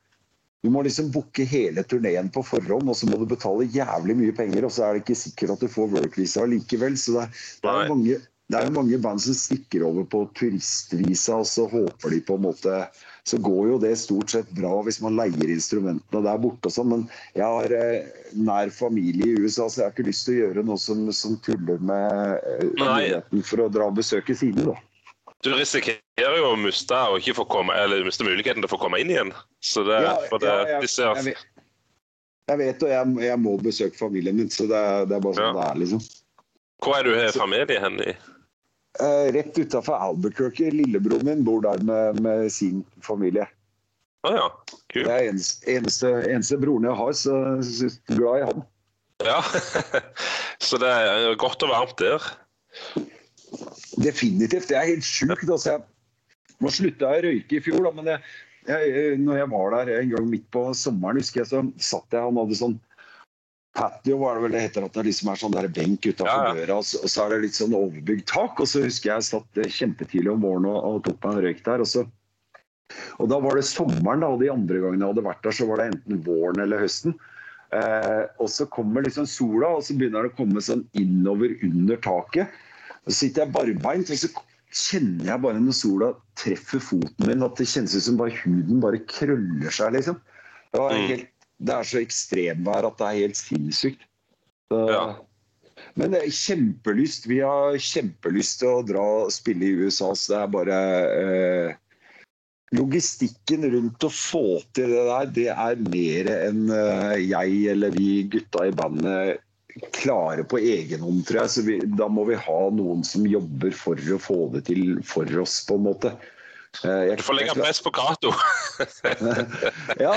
Du må liksom booke hele turneen på forhånd, og så må du betale jævlig mye penger, og så er det ikke sikkert at du får workvisa likevel. Så det, det, er mange, det er jo mange band som stikker over på turistvisa, og så håper de på en måte Så går jo det stort sett bra hvis man leier instrumentene der borte og sånn, men jeg har eh, nær familie i USA, så jeg har ikke lyst til å gjøre noe som, som tuller med eh, muligheten for å dra og besøke sine, da. Du risikerer jo å miste, og ikke få komme, eller miste muligheten til å få komme inn igjen. Så det, Ja, for det, ja, jeg- Jeg vet, jeg vet og jeg, jeg må besøke familien min, så det det er bare sånn Ja. det er, liksom. Hvor er du har familie hen i? Eh, rett utafor Albuquerque. Lillebroren min bor der med, med sin familie. Ah, ja. Det er eneste, eneste, eneste broren jeg har, så jeg er glad i han. Ja. Så det er godt og varmt der. Definitivt. Det er helt sjukt. Altså, jeg, nå slutte å røyke i fjor, da, men jeg, jeg, når jeg var der en gang midt på sommeren, husker jeg, så satt jeg Han hadde sånn patio, var det vel det heter, at det liksom er sånn der benk utafor Ja, ja. døra, og så, er det litt sånn overbygd tak. Og så husker jeg jeg satt eh, kjempetidlig om morgenen og, og tok meg en røyk der. og så og da var det sommeren, da, og de andre gangene jeg hadde vært der, så var det enten våren eller høsten. Eh, og så kommer liksom sola, og så begynner det å komme sånn innover under taket. Så sitter jeg barbeint, og så kjenner jeg bare når sola treffer foten min, at det kjennes ut som bare huden bare krøller seg, liksom. Det, var Mm. helt, det er så ekstremvær at det er helt sinnssykt. Så, Ja. Men det er kjempelyst. Vi har kjempelyst til å dra og spille i USA, så det er bare eh, Logistikken rundt å få til det der, det er mer enn eh, jeg eller vi gutta i bandet klarer på egen hånd, tror jeg. Så vi, da må vi ha noen som jobber for å få det til for oss, på en måte. Eh, jeg- Du får legge press på Cato. ja,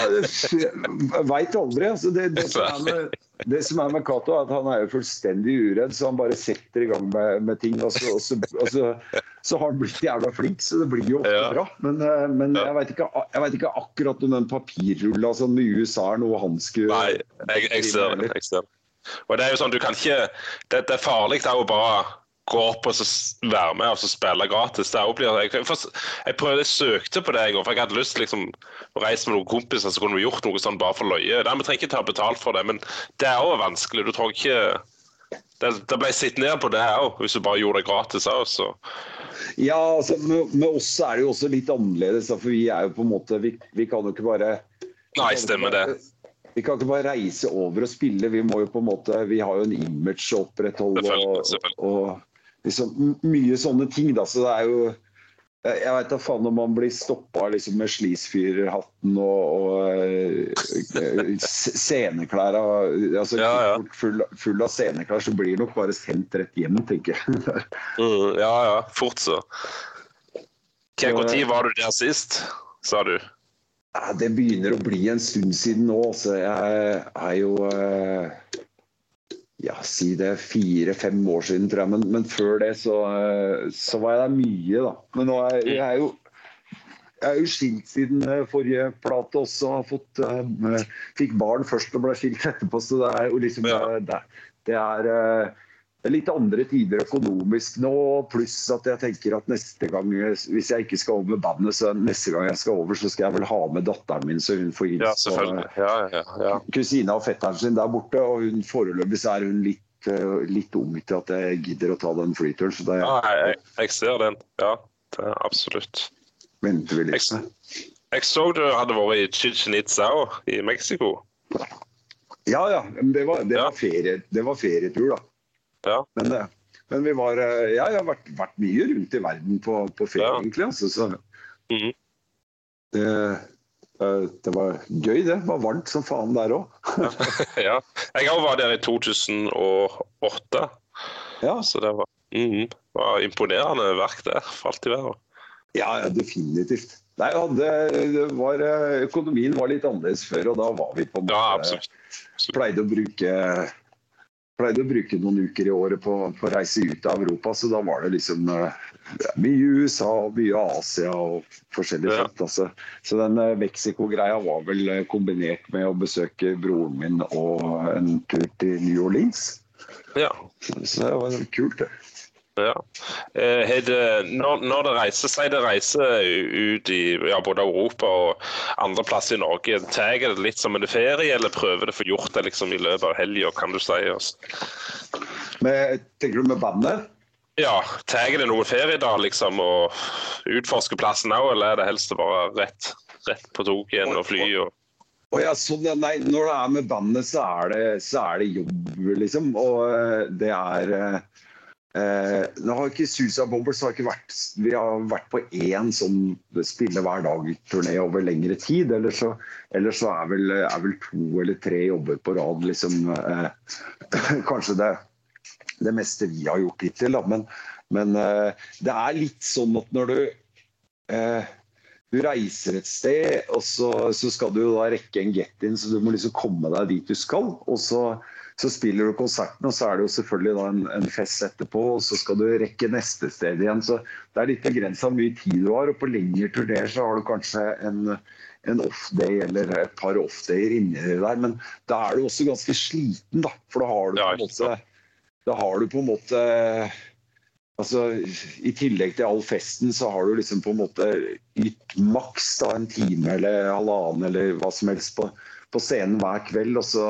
veit aldri. Altså det, det, som er med, det som er med Cato, er at han er jo fullstendig uredd, så han bare setter i gang med, med ting. Og så, og, så, og så, så, har han blitt jævla flink, så det blir jo ofte ja. bra. Men, eh, men jeg veit ikke, ikke, akkurat om den papirrulla sånn med USA er noe han skulle Nei, jeg, jeg ser det. Og det er jo sånn, du kan ikke Det, det er farlig det jo bare gå opp og være med og spille gratis. Det blir, jeg, jeg, jeg prøvde, jeg søkte på det, for jeg hadde lyst til liksom, å reise med noen kompiser så kunne vi gjort noe sånn bare for løye. Vi trenger ikke ta betalt for det, men det er òg vanskelig. Du tror ikke Det, det ble sett ned på det òg, hvis du bare gjorde det gratis òg. Ja, altså, med, med, oss er det jo også litt annerledes. For vi er jo på en måte Vi, vi kan jo ikke bare Nei, stemmer det. Vi kan ikke bare reise over og spille. Vi må jo på en måte, vi har jo en image å opprettholde. Og, og, liksom, mye sånne ting. Da. Så det er jo jeg veit da faen om man blir stoppa liksom, med slisfyrerhatten og, og uh, sceneklær altså, ja, ja. Full, full, av sceneklær, så blir det nok bare sendt rett hjem, tenker jeg. mm, ja ja, fort så. Når var du der sist, sa du? Det begynner å bli en stund siden nå. Så jeg er jo ja, si det fire-fem år siden, tror jeg. Men, men før det så, eh, så, var jeg der mye, da. Men nå er jeg, er jo jeg er jo skilt siden eh, forrige plate også. Har fått, uh, fikk barn først og ble skilt etterpå. Så det er jo liksom ja. det, det, er det er litt andre tider økonomisk nå, pluss at jeg tenker at neste gang, hvis jeg ikke skal over med bandet, så neste gang jeg skal over, så skal jeg vel ha med datteren min, så hun får hilse ja, ja, ja, ja. kusina og fetteren sin der borte. Og hun foreløpig så er hun litt, eh, litt ung til at jeg gidder å ta den flyturen. Så det, ja, jeg, jeg, ser den. Ja, det er absolutt. Venter vi litt. Jeg, jeg så du hadde vært i Chichen Itzao i Mexico. Ja, ja. Det var, det var, ferie, det var ferietur, da. Ja. Men, eh, men, vi var eh, ja, Jeg har vært, vært, mye rundt i verden på, på ferie, ja. egentlig. Altså, så mm -hmm. det, eh, det, var gøy, det. Det var varmt som faen der òg. ja. Jeg òg var der i 2008, ja. så det var, mm var imponerende verk der. Falt i været. Ja, ja, definitivt. Nei, hadde, var, økonomien var litt annerledes før, og da var vi på en måte ja, absolutt. Absolutt. Pleide å bruke pleide å bruke noen uker i året på, på, å reise ut av Europa, så da var det liksom uh, mye USA, og mye Asia og forskjellig ja. sånt. Altså. Så den uh, Mexico-greia var vel uh, kombinert med å besøke broren min og en tur til New Orleans. Ja. Så, så det var kult, det. Ja. Eh, det, når, når, det reiser seg det reiser ut i ja, både Europa og andre plasser i Norge, tar det litt som en ferie, eller prøver det å få gjort det liksom, i løpet av helga, kan du si? Altså. Med, tenker du med bandet? Ja, tar det noen ferie da, liksom, og utforsker plassen òg, eller er det helst bare rett, rett på toget igjen og fly? og Oh ja, sånn, nei, når det er med bandet, så er det, så er det jobb, liksom. Og eh, det er eh, nå har ikke Susa Bobbles har ikke vært Vi har vært på én som spiller hver dag-turné over lengre tid. Eller så, eller så er, vel, er, vel, to eller tre jobber på rad liksom eh, Kanskje det, det, meste vi har gjort hittil. Da. Men, men eh, det er litt sånn at når du eh, du reiser et sted, og så, så skal du da rekke en get-in, så du må liksom komme deg dit du skal. Og så så spiller du konserten, og så er det jo selvfølgelig en, en, fest etterpå. Og så skal du rekke neste sted igjen. Så det er litt begrensa hvor mye tid du har. Og på lengre turneer så har du kanskje en, en off-day eller et par off-dayer inni der. Men da er du også ganske sliten, da. For da har du på en måte, da har du på en måte Altså, I tillegg til all festen, så har du liksom på en måte ytt maks da, en time eller halvannen eller hva som helst på, på scenen hver kveld. Og så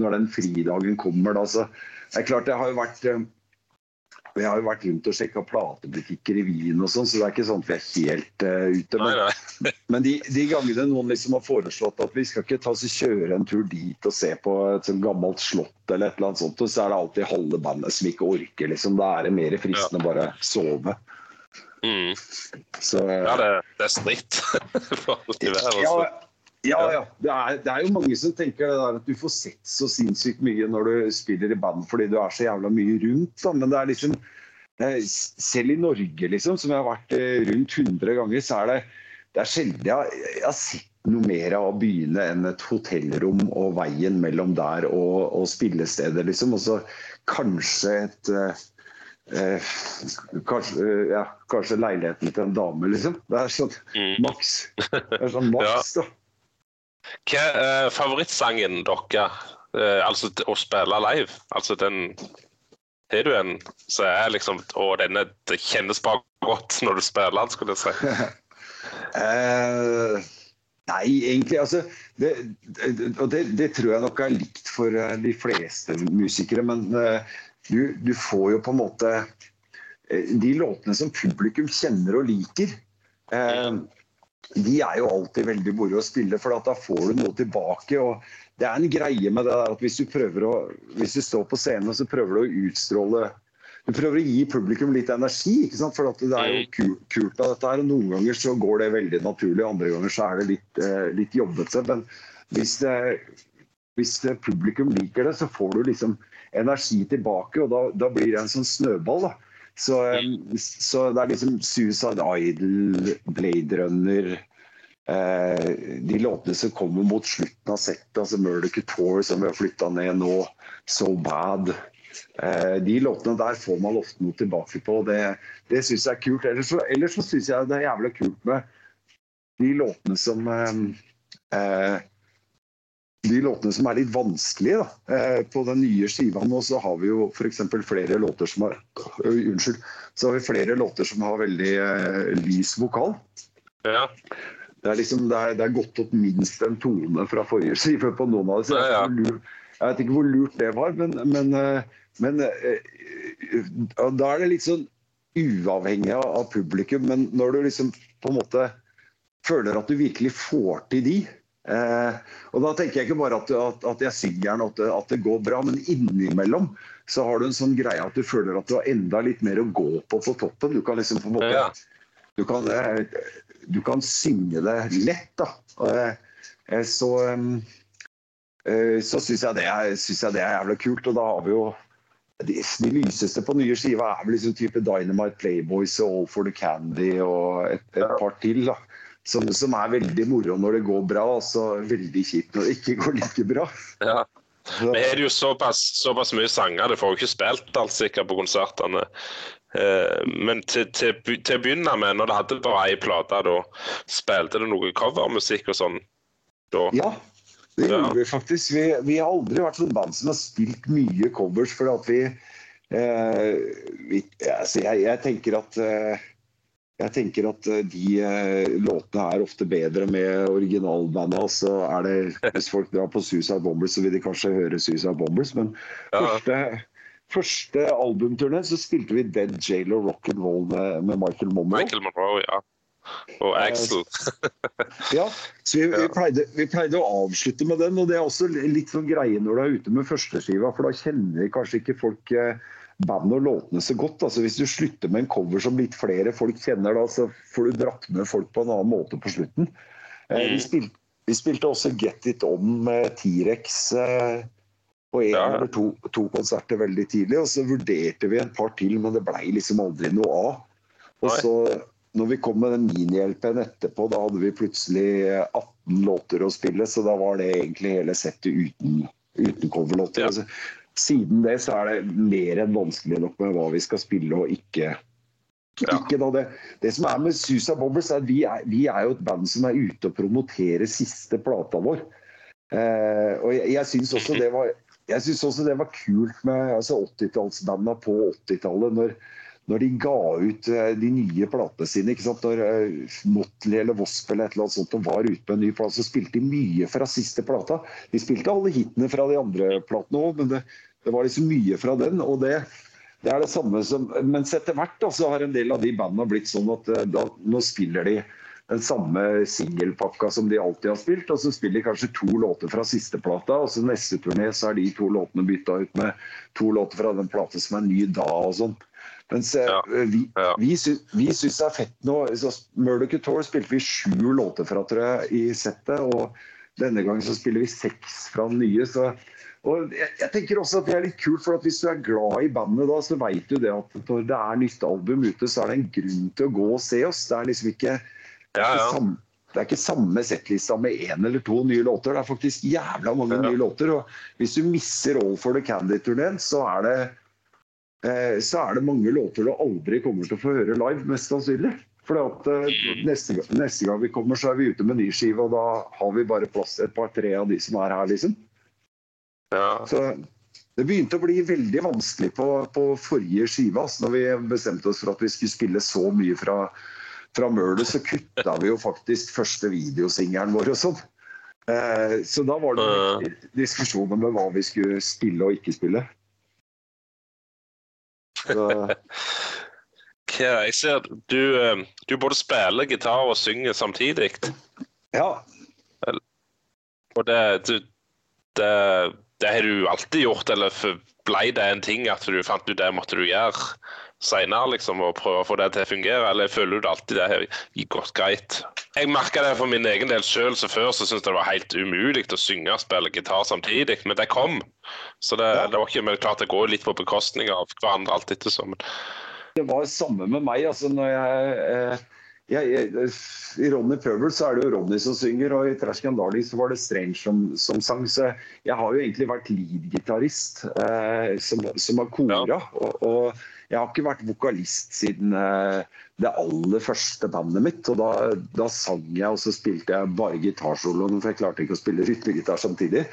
når den fridagen kommer, da, så det er klart jeg har jo vært jeg eh, har jo vært rundt og sjekka platebutikker i Wien og sånn, så det er ikke sånn at vi er helt uh, ute. Men, nei, nei. men de, de, gangene noen liksom har foreslått at vi skal ikke ta oss og kjøre en tur dit og se på et sånt gammelt slott eller et eller annet sånt, så er det alltid halve bandet som ikke orker. liksom. Da er det mer fristende å bare sove. Mm. Så, ja, det, det er stritt. ja, ja, ja. Det er, det er, jo mange som tenker at du får sett så sinnssykt mye når du spiller i band fordi du er så jævla mye rundt. Da. Men det er liksom Selv i Norge, liksom, som jeg har vært eh, rundt 100 ganger, så er det, det er sjelden jeg, jeg, har sett noe mer av byene enn et hotellrom og veien mellom der og, og spillestedet, liksom. Og så kanskje et eh, eh kanskje, ja, kanskje, leiligheten til en dame, liksom. Det er sånn mm. maks. Det er sånn maks, da. Hva er eh, favorittsangen deres? Eh, altså å spille live? Altså den Har du en som er liksom Og denne det kjennes bare godt når du spiller den, skulle jeg si. uh... Nei, egentlig. altså, det, og det, det, tror jeg nok er likt for eh, de fleste musikere. Men uh, du, du, får jo på en måte uh, De låtene som publikum kjenner og liker, uh, de er jo alltid veldig moro å spille, for da får du noe tilbake. og Det er en greie med det der at hvis du, prøver å, hvis du står på scenen og så prøver du å utstråle du prøver å gi publikum litt energi. ikke sant? For det er jo mm. kult av dette her. og Noen ganger så går det veldig naturlig, andre ganger så er det litt, eh, litt jobbete. Men hvis, det, hvis det publikum liker det, så får du liksom energi tilbake, og da, da blir det en sånn snøball. da. Så, så, det er liksom Suicide Idol, Blade Runner eh, De låtene som kommer mot slutten av settet, altså Murder Couture, som vi har flytta ned nå, So Bad. Eh, de låtene der får man ofte noe tilbake på. Det, det syns jeg er kult. Ellers så, ellers så syns jeg det er jævlig kult med de låtene som eh, eh de låtene som er litt vanskelige. Da. Eh, på den nye skiva nå så har vi jo f.eks. flere låter som har Unnskyld. Så har vi flere låter som har veldig uh, lys vokal. Ja. Det er liksom, det er, det er gått opp minst en tone fra forrige skive på noen av disse. Ja, ja. Jeg vet ikke hvor lurt det var, men, men, eh, men da er det litt sånn uavhengig av publikum. Men når du liksom på en måte føler at du virkelig får til de eh, og Da tenker jeg ikke bare at, at, at jeg synger den, at, at det går bra, men innimellom så har du en sånn greie at du føler at du har enda litt mer å gå på på toppen. Du kan liksom på en måte ja. du, kan, eh, du kan synge det lett. da. Så Eh, så syns jeg, jeg, det er jævlig kult. Og da har vi jo de, de lyseste på nye skiva er vel liksom type Dynamite Playboys og All for the Candy og et, et par til. da. Som, som, er veldig moro når det går bra, og så veldig kjipt når det ikke går like bra. Ja. Vi har jo såpass, såpass mye sanger, det får jo ikke spilt alt sikkert på konsertene. Eh, men til, til, til, å begynne med, når det hadde bare ei plate, da spilte det noe covermusikk og sånn? Da. Ja, det gjorde vi faktisk. Vi, vi, har aldri vært sånn band som har spilt mye covers, for at vi, eh, vi altså jeg, jeg, tenker at eh, jeg tenker at eh, de eh, låtene er ofte bedre med originalbandet. Så er det, hvis folk drar på Suicide Bombers, så vil de kanskje høre Suicide Bombers. Men ja. første, første albumturné så spilte vi Dead Jail og Rock and Roll med, med Michael Monroe. Michael Monroe ja. Og Axel. ja, så vi, vi, pleide, vi, pleide, å avslutte med den. Og det er også litt sånn greie når du er ute med førsteskiva, for da kjenner kanskje ikke folk eh, bandet og låtene så godt. Altså Hvis du slutter med en cover som litt flere folk kjenner, da, så får du dratt med folk på en annen måte på slutten. Eh, vi, mm. spilte, vi, spilte, også Get It On med T-rex eh, på én ja. eller to, to, konserter veldig tidlig. Og så vurderte vi en par til, men det blei liksom aldri noe av. Og så når vi kom med den mini-LP-en etterpå, da hadde vi plutselig 18 låter å spille, så da var det egentlig hele settet uten, uten coverlåter. Ja. Altså, siden det så er det mer enn vanskelig nok med hva vi skal spille og ikke. Ja. ikke det, det, som er med Susa Bobbers, er at vi er, vi er, jo et band som er ute og promoterer siste plata vår. Eh, og jeg, jeg syns også det var jeg synes også det var kult med altså 80-tallsbanda på 80-tallet. når når de ga ut eh, de nye platene sine. Når eh, Motley eller Wasp eller et eller annet sånt og var ute med en ny plate, så spilte de mye fra siste plata. De spilte alle hitene fra de andre platene òg, men det, det, var liksom mye fra den. og det, det er det samme som, Mens etter hvert da, så har en del av de bandene blitt sånn at eh, da, nå spiller de den samme singelpakka som de alltid har spilt. Og så spiller de kanskje to låter fra siste plata, og så neste turné så er de to låtene bytta ut med to låter fra den plata som er ny da. og sånn. Mens ja. vi, ja. vi, sy vi syns det er fett nå. Murder Couture spilte vi sju låter fra tror jeg, i settet. Og denne gangen så spiller vi seks fra den nye. Så, og jeg, jeg, tenker også at det er litt kult, for at hvis du er glad i bandet da, så veit du det at når det er nytt album ute, så er det en grunn til å gå og se oss. Det er liksom ikke, ja, ikke, samme, det er ikke samme settlista med én eller to nye låter. Det er faktisk jævla mange Ja. nye låter. Og hvis du misser All for the Candy-turneen, så er det eh, så er det mange låter du aldri kommer til å få høre live, mest sannsynlig. For neste, gang- neste gang vi kommer, så er vi ute med ny skive, og da har vi bare plass et par-tre av de som er her, liksom. Ja. Så det begynte å bli veldig vanskelig på, på forrige skive. Altså, når vi bestemte oss for at vi skulle spille så mye fra, fra Mølet, så kutta vi jo faktisk første videosingelen vår og sånn. Eh, så da var det diskusjoner med hva vi skulle spille og ikke spille. Så, Ok, jeg ser du, eh, du både spiller gitar og synger samtidig. ja. Og det, du, det, det har du alltid gjort, eller ble det en ting at du fant ut det måtte du gjøre senere, liksom, og prøve å få det til å fungere, eller føler du det alltid det har gått greit? Jeg merka det for min egen del sjøl, så før så syntes jeg det var helt umulig å synge og spille gitar samtidig, men det kom. Så det, Ja. det var ikke men klart det går litt på bekostning av hverandre alt ettersom. Det var samme med meg. altså når jeg, eh, jeg, jeg I Ronny Pøbel så er det jo Ronny som synger, og i Trash Can Darling så var det Strange som, som sang. Så jeg har jo egentlig vært lead-gitarist eh, som, som har kora. Og, og jeg har ikke vært vokalist siden eh, det aller første bandet mitt. Og da, da sang jeg, og så spilte jeg bare gitarsoloen, for jeg klarte ikke å spille rytmegitar samtidig.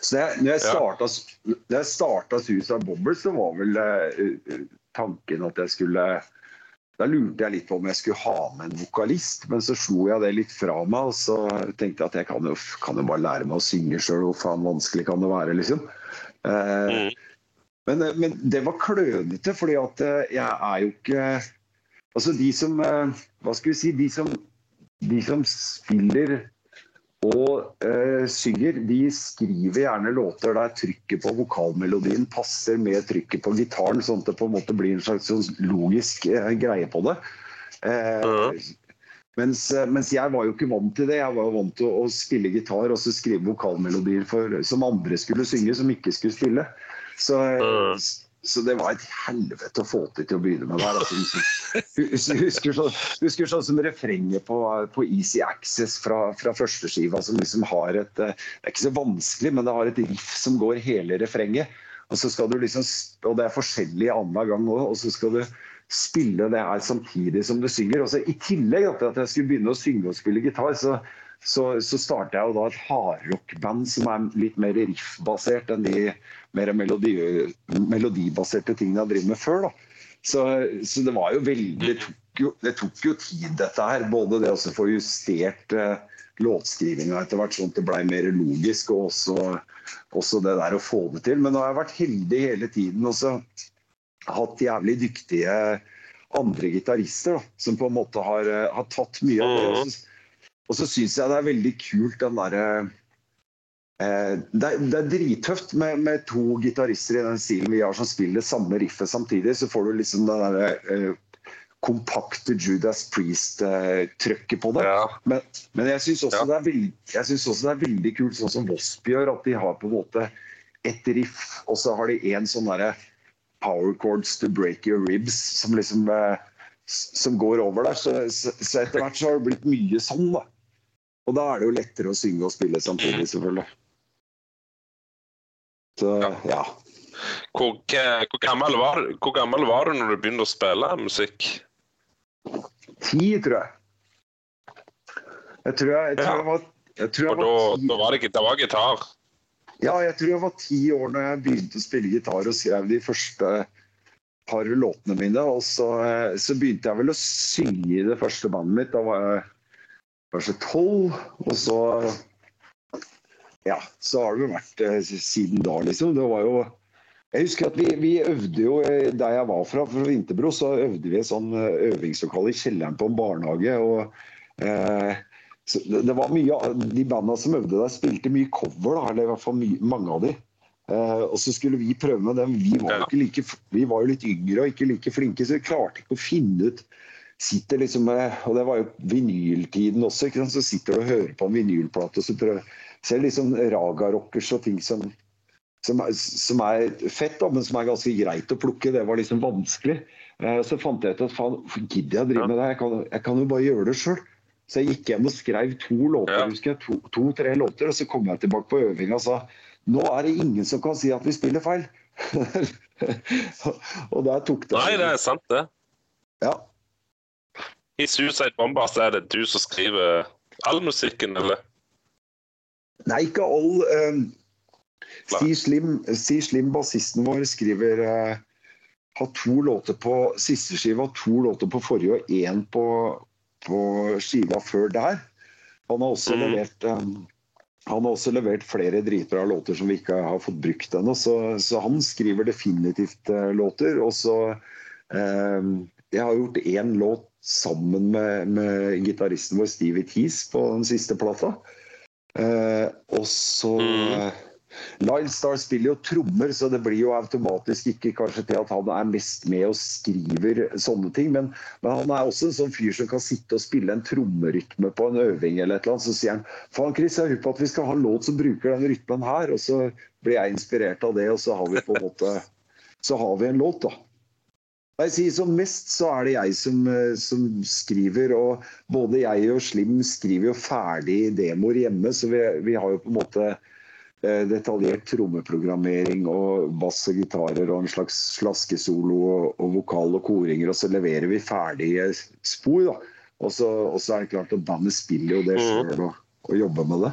Så jeg, når jeg Ja. starta, når jeg starta Suicide Bobble, så var vel eh, tanken at jeg skulle Da lurte jeg litt på om jeg skulle ha med en vokalist, men så slo jeg det litt fra meg. Og så tenkte jeg at jeg kan jo, kan jo bare lære meg å synge sjøl, hvor faen vanskelig kan det være, liksom. Eh, Mm. men, men det var klønete, fordi at eh, jeg er jo ikke Altså de som eh, Hva skal vi si? De som, de som spiller og eh, synger, de skriver gjerne låter der trykket på vokalmelodien passer med trykket på gitaren, sånn at det på en måte blir en slags sånn logisk eh, greie på det. Eh, Mhm. mens, eh, mens jeg var jo ikke vant til det. Jeg var jo vant til å, å spille gitar og så skrive vokalmelodier for, som andre skulle synge, som ikke skulle spille. Så, Mhm. Så det var et helvete å få til til å begynne med der. Altså, husker, husker, så, husker sånn som refrenget på, på Easy Access fra, fra første skiva, som liksom har et eh, Det er ikke så vanskelig, men det har et riff som går hele refrenget. Og så skal du liksom, og det er forskjellig annenhver gang òg, og så skal du spille det her samtidig som du synger. Og så I tillegg til at jeg skulle begynne å synge og spille gitar, så, så, så starta jeg jo da et hardrockband som er litt mer riffbasert enn de mer melodi, melodibaserte tingene jeg har drevet med før. Så, så det var jo veldig det tok jo, det tok jo tid, dette her. Både det å få justert eh, låtskrivinga etter hvert, sånn at det ble mer logisk, og også, også det der å få det til. Men nå har jeg vært heldig hele tiden. og så hatt jævlig dyktige andre gitarister som på en måte har, eh, har tatt mye av det. Og så, syns jeg det er veldig kult den derre eh, det, er, det er drittøft med, med to gitarister i den stilen vi har som spiller samme riffet samtidig. Så får du liksom den derre eh, kompakte Judas Priest-trøkket på det. Ja. Men, men jeg syns også, Ja. det også det er veldig kult sånn som Wasp gjør, at de har på en måte et riff, og så har de en sånn derre power chords to break your ribs som liksom eh, som går over der. Så, så, så etter hvert så har det blitt mye sånn, da. Og da er det jo lettere å synge og spille samtidig, selvfølgelig. Så ja. Hvor, hvor, gammel var, hvor gammel var du når du begynte å spille musikk? Ti, tror jeg. Jeg tror jeg, jeg, tror jeg var jeg tror jeg var ti da var det, ikke, det var gitar? Ja, jeg tror jeg var ti år når jeg begynte å spille gitar og skrev de første par låtene mine. Og så, eh, så begynte jeg vel å synge i det første bandet mitt. Da var jeg kanskje tolv. Og så Ja, så har det vel vært eh, siden da, liksom. Det var jo Jeg husker at vi, vi øvde jo eh, der jeg var fra, fra Vinterbro, så øvde vi et sånn eh, øvingslokale i kjelleren på en barnehage. og eh, så det, var mye De banda som øvde der, spilte mye cover, da, eller i hvert fall mye, mange av de. Eh, og så skulle vi prøve med dem. Vi var, jo ikke like, vi var jo litt yngre og ikke like flinke, så vi klarte ikke å finne ut Sitter liksom med, og Det var jo vinyltiden også. ikke sant? Så sitter du og hører på en vinylplate og så prøver ser liksom raga-rockers og ting som, som, som er fett, da, men som er ganske greit å plukke. Det var liksom vanskelig. Eh, så fant jeg ut at faen, gidder jeg å drive med det? Jeg kan, jeg kan jo bare gjøre det sjøl. Så jeg gikk hjem og skrev to låter, Ja. husker jeg, to- to-tre låter, og så kom jeg tilbake på øving og sa nå er det ingen som kan si at vi spiller feil. og der tok det Nei, det er sant, det. Ja. I Suicide Bombers er det du som skriver all musikken, eller? Nei, ikke all. Um, Stig Slim, Stig Slim bassisten vår, skriver uh, Har to låter på siste skiva, to låter på forrige og én på, på skiva før der. Han har også mm. levert um, han har også levert flere dritbra låter som vi ikke har fått brukt ennå, så, så han skriver definitivt uh, låter. Og så um, Jeg har gjort én låt sammen med, med gitaristen vår Stevie Tees på den siste plata. Eh, og så Mm. Lyle Star spiller jo trommer, så det blir jo automatisk ikke kanskje til at han er mest med og skriver sånne ting. Men, men han er også en sånn fyr som kan sitte og spille en trommerytme på en øving eller et eller annet. Så sier han faen Chris, jeg håper på at vi skal ha en låt som bruker den rytmen her. Og så blir jeg inspirert av det, og så har vi på en måte Så har vi en låt, da. Jeg sier Som mest så er det jeg som, eh, som skriver, og både jeg og Slim skriver jo ferdig demoer hjemme, så vi, vi har jo på en måte eh, detaljert trommeprogrammering og bass og gitarer og en slags slaskesolo og, og vokal og koringer, og så leverer vi ferdige spor. da. Og så, er det klart at bandet spiller jo det Mhm. sjøl og, og jobber med det.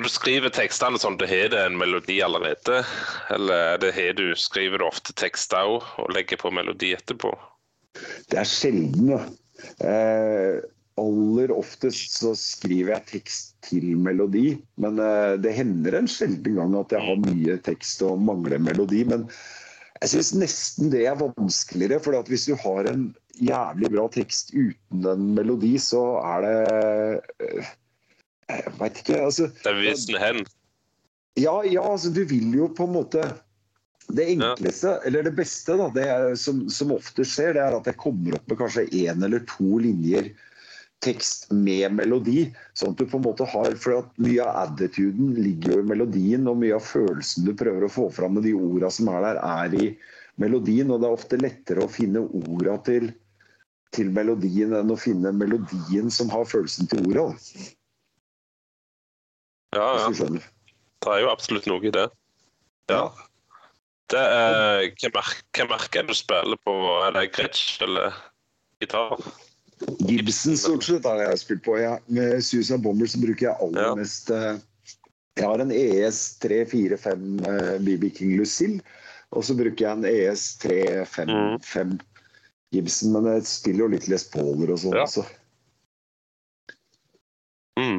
Når du skriver tekstene sånn, det har det en melodi allerede? Eller er det har du, skriver du ofte tekster òg, og legger på melodi etterpå? Det er sjelden, ja. Eh, aller oftest så skriver jeg tekst til melodi. Men eh, det hender en sjelden gang at jeg har mye tekst og mangler melodi. Men jeg syns nesten det er vanskeligere. For hvis du har en jævlig bra tekst uten en melodi, så er det eh, Jeg veit ikke. altså Det visner hen. ja, ja, altså du vil jo på en måte Det enkleste, eller det beste, da, det er, som, som ofte skjer, det er at jeg kommer opp med kanskje én eller to linjer tekst med melodi. Sånn at du på en måte har For at mye av attituden ligger jo i melodien, og mye av følelsen du prøver å få fram med de orda som er der, er i melodien. Og det er ofte lettere å finne orda til, til melodien enn å finne melodien som har følelsen til orda. Ja, ja. Det er jo absolutt noe i det. Ja. Det er, hva, merke, merke er du spiller på? Er det Gretsch eller gitar? Gibson stort sett har jeg spilt på. Ja. Med Susan Bomber så bruker jeg aller Ja. mest eh, Jeg har en ES 345 uh, BB King Lucille, og så bruker jeg en ES 355 Gibson, men jeg spiller jo litt Les Pauler og sånn Ja. også.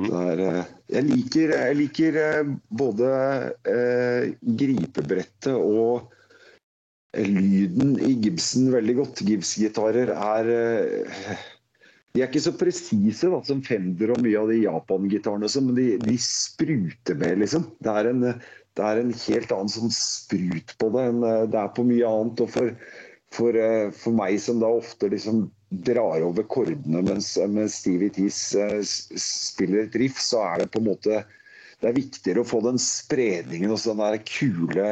Mm. Er, eh, jeg liker, jeg liker eh, både eh, gripebrettet og eh, lyden i Gibson veldig godt. Gibbs-gitarer er eh, De er ikke så presise som Fender og mye av de Japan-gitarene, sånn, men de, de spruter med, liksom. Det er, en, det er en helt annen sånn sprut på det enn det er på mye annet. og for for, for meg som da ofte liksom drar over kordene mens, mens Stevie Tease eh, spiller et riff, så er det på en måte det er viktigere å få den spredningen og så den der kule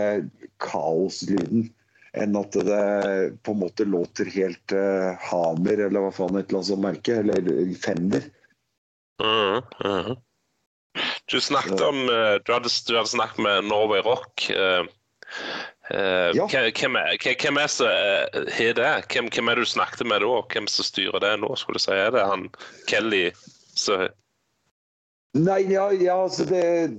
kaoslyden enn at det på en måte låter helt uh, Hamer eller hva faen et eller annet sånt merke, eller Fender. Mm, mm. Du snakket om eh, Du hadde, du hadde snakket med Norway Rock. eh, eh, Ja. Hvem er, hvem er som eh, har det? Hvem, hvem er det du snakket med da? Hvem som styrer det nå? skulle du si? Er det han Kelly som Nei, ja, ja altså det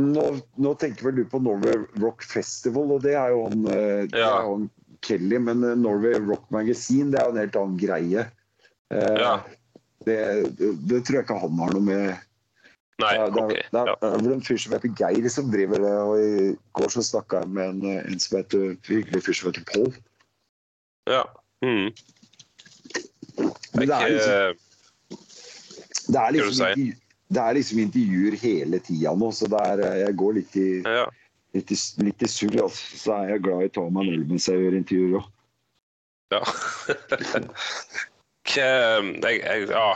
nå, nå tenker vel du på Norway Rock Festival, og det er jo han, eh, Ja. er han Kelly. Men eh, Norway Rock Magazine, det er jo en helt annen greie. Uh, Ja. det, det, det tror jeg ikke han har noe med Nei, det, er- det, er- det er, vel en fyr som heter Geir som driver det, og i går så snakka jeg med en, eh, en som heter, hyggelig fyr som heter Pål. ja. Mm. Men det er liksom, det er liksom, det er liksom intervjuer hele tida nå, så er, eh, jeg går litt i ja. litt i, litt i surr. Altså. Så er jeg glad i å ta meg en øl mens jeg gjør intervjuer òg. Ja. Hva, jeg, jeg, ja.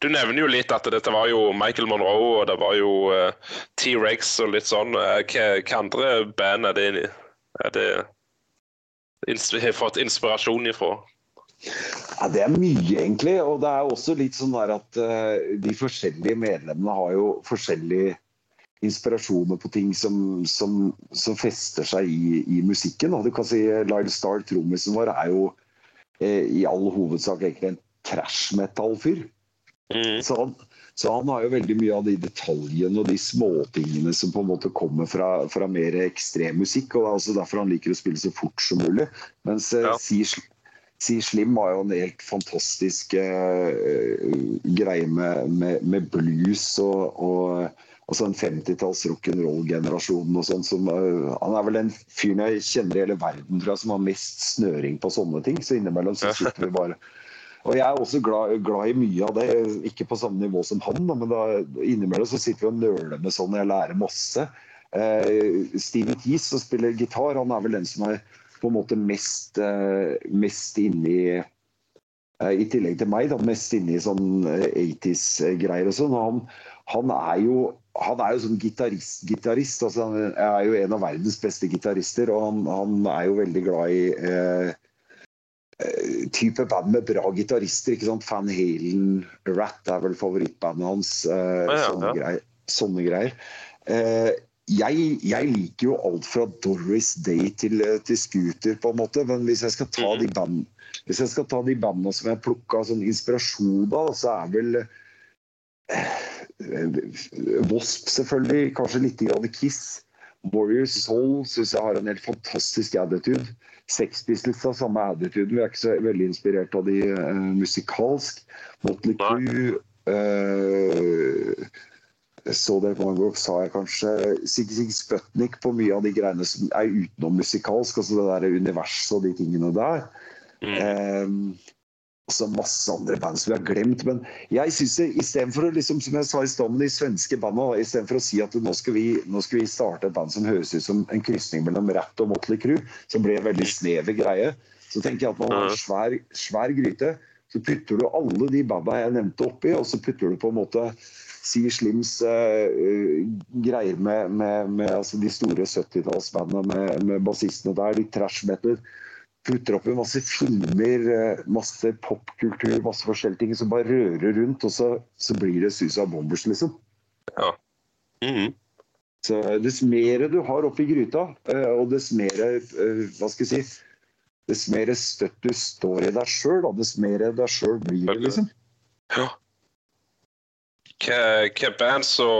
Du nevner jo litt at dette var jo Michael Monroe og det var jo uh, T-Rex og litt sånn. Eh, hva andre band er det, er det har fått inspirasjon ifra? Ja, Det er mye, egentlig. Og det er også litt sånn der at uh, de forskjellige medlemmene har jo forskjellige inspirasjoner på ting som, som, som fester seg i, i, musikken. Og du kan si Lyle Star, trommisen vår, er jo eh, i all hovedsak egentlig en trash metal-fyr. Mm. Så, så, han har jo veldig mye av de detaljene og de småtingene som på en måte kommer fra, fra mer ekstrem musikk. og Det er også derfor han liker å spille så fort som mulig. Mens eh, ja. Si Slim har jo en helt fantastisk uh, greie med, med, med, blues og, og altså en 50-talls rock'n'roll-generasjon og sånn. Som, uh, han er vel den fyren jeg kjenner i hele verden tror jeg, som har mest snøring på sånne ting. Så innimellom så sitter vi bare Og jeg er også glad, glad, i mye av det. Ikke på samme nivå som han, da, men da, innimellom så sitter vi og nøler med sånn, jeg lærer masse. Eh, Steven Tease som spiller gitar, han er vel den som er på en måte mest, eh, mest inne i uh, I tillegg til meg, da, mest inne i sånn 80s-greier og sånn. Han, han, er jo han er jo sånn gitarist. Altså han er jo en av verdens beste gitarister, og han, han, er jo veldig glad i eh, eh type band med bra gitarister. ikke sant? Van Halen, Rat er vel favorittbandet hans. Eh, ja, ja. Sånne, greier, sånne greier. Eh, jeg, jeg, liker jo alt fra Doris Day til, eh, til Scooter, på en måte. Men hvis jeg skal ta de, mhm. band, hvis jeg skal ta de bandene som jeg plukka sånn inspirasjon av, så er vel Wasp, selvfølgelig. Kanskje litt Kiss. Warriors Soul syns jeg har en helt fantastisk attitude. Sex Pistols har samme attitude. Vi er ikke så veldig inspirert av de uh, musikalsk. Motley Crue uh, så det på ganger, sa jeg kanskje Sig Sig Sputnik på mye av de greiene som er utenom musikalsk. Altså det der universet og de tingene der. Mm. Um, også masse andre band som vi har glemt. Men jeg syns istedenfor å liksom, som jeg sa i stad med de svenske banda, istedenfor å si at nå skal, vi, nå skal, vi, starte et band som høres ut som en krysning mellom Ratt og Motley Crew, som blir en veldig snever greie, så tenker jeg at man har en svær, svær gryte. Så putter du alle de banda jeg nevnte oppi, og så putter du på en måte Si Slims uh, greier med, med, med altså de store 70-tallsbandene med, med bassistene der, de trash metal putter oppi masse filmer, eh, masse popkultur, masse forskjellige ting som bare rører rundt, og så, så blir det av bombers, liksom. Ja. Mm -hmm. Så Dess mer du har oppi gryta, eh, og dess mer eh, hva skal jeg si, dess mer støtt du står i deg sjøl, dess mer deg sjøl blir det, liksom. Ja. Hva band så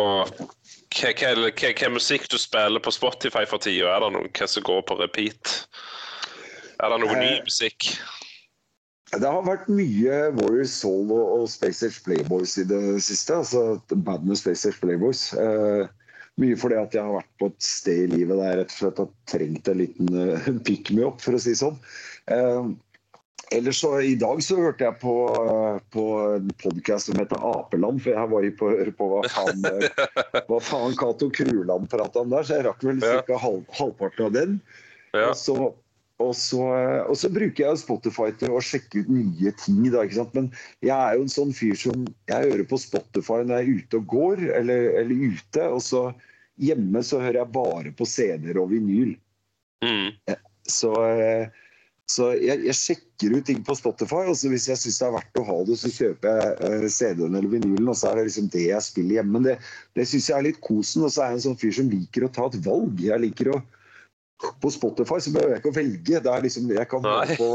hva musikk du spiller på Spotify for tida? Er det noe som går på repeat? Er det noe ny eh, musikk? Det har vært mye Warriors Soul og, og Space Age Playboys i det siste. altså Bandet Space Age Playboys. Eh, mye fordi at jeg har vært på et sted i livet der jeg rett og slett har trengt en liten uh, pick me up, for å si det sånn. Eh, ellers så I dag så hørte jeg på, uh, på en podkast som heter Apeland, for jeg var i på å høre på hva faen, hva faen Cato Kruland prata om der, så jeg rakk vel ca. Halv, halvparten av den. Ja. Og så og så, og så, bruker jeg Spotify til å sjekke ut nye ting. Da, Men jeg er jo en sånn fyr som Jeg hører på Spotify når jeg er ute og går, eller, eller ute. Og så hjemme så hører jeg bare på CD-er og vinyl. Mm. Så, så jeg, jeg, sjekker ut ting på Spotify, og så hvis jeg syns det er verdt å ha det, så kjøper jeg eh, CD-en eller vinylen, og så er det liksom det jeg spiller hjemme. Men det, det syns jeg er litt kosen. Og så er jeg en sånn fyr som liker å ta et valg. Jeg liker å på Spotify så behøver jeg ikke å velge. Det er liksom, jeg, kan høre på,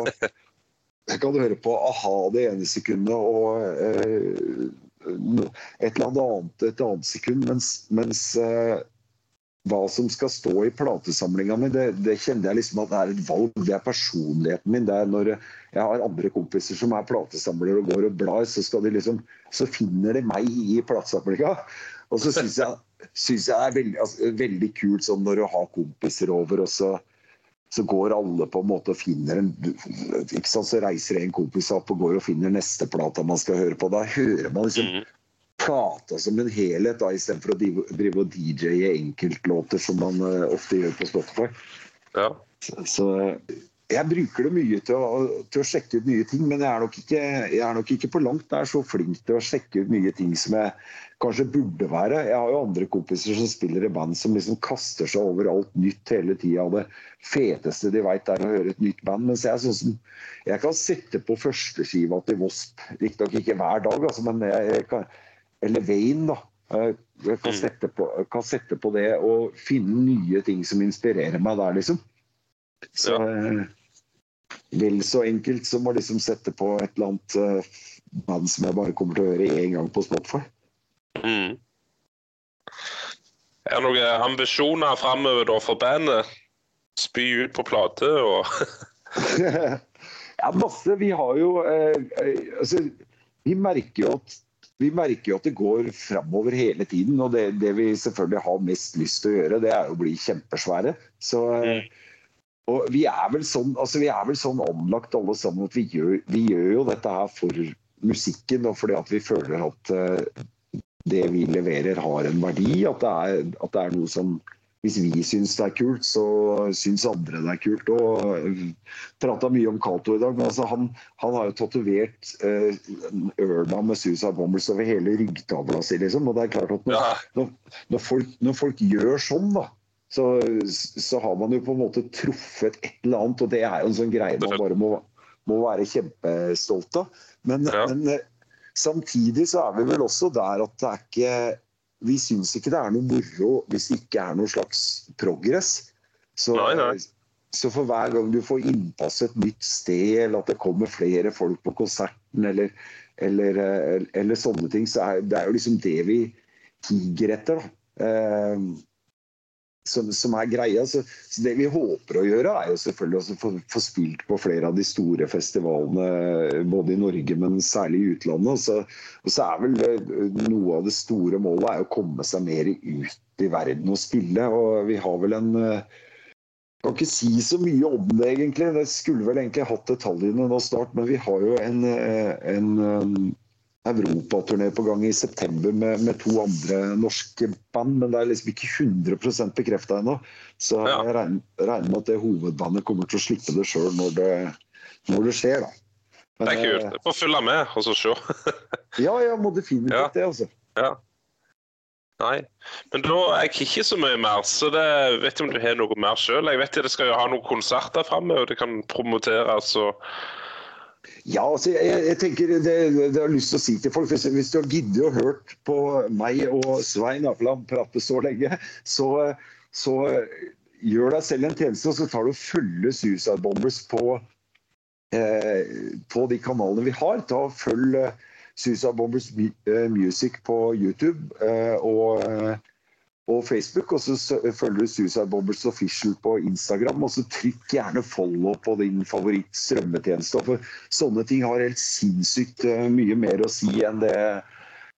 jeg kan høre på a-ha det ene sekundet og eh, et eller annet et annet sekund. Mens, mens eh, hva som skal stå i platesamlinga mi, det, det, kjenner jeg liksom at det er et valg. Det er personligheten min. Det er når jeg har andre kompiser som er platesamlere og går og blar, så, liksom, så finner de meg i platesamlinga. Og så syns jeg synes jeg er veldig, altså, veldig kult sånn når du har kompiser over, og så, så, går alle på en måte og finner en ikke sant, Så reiser en kompis opp og går og finner neste plata man skal høre på. Da hører man liksom mm. plata som en helhet, da, istedenfor å drive, og DJ-e enkeltlåter som man uh, ofte gjør på Spotify. Ja. Så, så, jeg bruker det mye til å, til å, sjekke ut nye ting, men jeg er, ikke, jeg er, nok ikke, på langt nær så flink til å sjekke ut nye ting som jeg kanskje burde være. Jeg har jo andre kompiser som spiller i band som liksom kaster seg over alt nytt hele tida. Det feteste de veit er å høre et nytt band. Mens jeg, sånn som, jeg kan sette på førsteskiva til Wasp, riktignok ikke hver dag, altså, men jeg, jeg kan, eller Wayne, da. Jeg kan mm. sette, på, kan sette på det og finne nye ting som inspirerer meg der, liksom. Så ja. Eh, vel så enkelt som å liksom sette på et eller annet band som jeg bare kommer til å høre én gang på Spotify. Mm. Er det noen ambisjoner framover for bandet? Spy ut på plate og Ja, masse. Vi har jo eh, eh, altså, Vi merker jo at vi merker jo at det går framover hele tiden. Og det, det, vi selvfølgelig har mest lyst til å gjøre, det er å bli kjempesvære. Så eh, mm. Og vi er vel sånn, altså vi er vel sånn anlagt alle sammen at vi gjør, vi gjør jo dette her for musikken og fordi at vi føler at uh, det vi leverer har en verdi. At det er, at det er noe som hvis vi syns det er kult, så syns andre det er kult. Og uh, prata mye om Cato i dag, men altså han, han, har jo tatovert uh, ørna med Suicide Bombers over hele ryggtavla si, liksom. Og det er klart at når, når, folk, når folk gjør sånn, da så, så, har man jo på en måte truffet et eller annet. Og det er jo en sånn greie man bare må, må være kjempestolt av. Men, ja. men, eh, samtidig så er vi vel også der at det er ikke Vi syns ikke det er noe moro hvis det ikke er noe slags progress. Så, nei, nei. så for hver gang du får innpass et nytt sted, eller at det kommer flere folk på konserten, eller, eller, eh, eller sånne ting, så er det er jo liksom det vi higer etter. da. Eh, som, som, er greia. Så, så, Det vi håper å gjøre, er jo selvfølgelig å få, få, spilt på flere av de store festivalene, både i Norge, men særlig i utlandet. Så, og så er vel det, Noe av det store målet er å komme seg mer ut i verden og spille. og Vi har vel en jeg kan ikke si så mye om det, egentlig. Det skulle vel egentlig hatt detaljene nå snart, men vi har jo en, en europaturné på gang i september med, med, to andre norske band, men det er liksom ikke 100% bekrefta ennå. Så ja. jeg regner, regner, med at det hovedbandet kommer til å slippe det sjøl når, når, det skjer. da. Men, det er kult. Jeg får følge med og så se. ja, ja, må definitivt ja. det, altså. Ja. Nei, men da er jeg ikke så mye mer. Så det vet ikke om du har noe mer sjøl. Jeg vet at det skal jo ha noen konserter framover, det kan promoteres. og ja, altså, jeg, jeg tenker det, det, jeg har lyst til å si til folk Hvis, hvis du har giddet å hørt på meg og Svein Apland prate så lenge, så, så, gjør deg selv en tjeneste, og så tar du og følger Suicide Bombers på, eh, på de kanalene vi har. Ta og Følg eh, Suicide Bombers eh, Music på YouTube. Eh, og eh, og Facebook. Og så følger du Suicide Bombers Official på Instagram. Og så trykk gjerne follow på din favoritt-strømmetjeneste. For sånne ting har helt sinnssykt eh, mye mer å si enn det,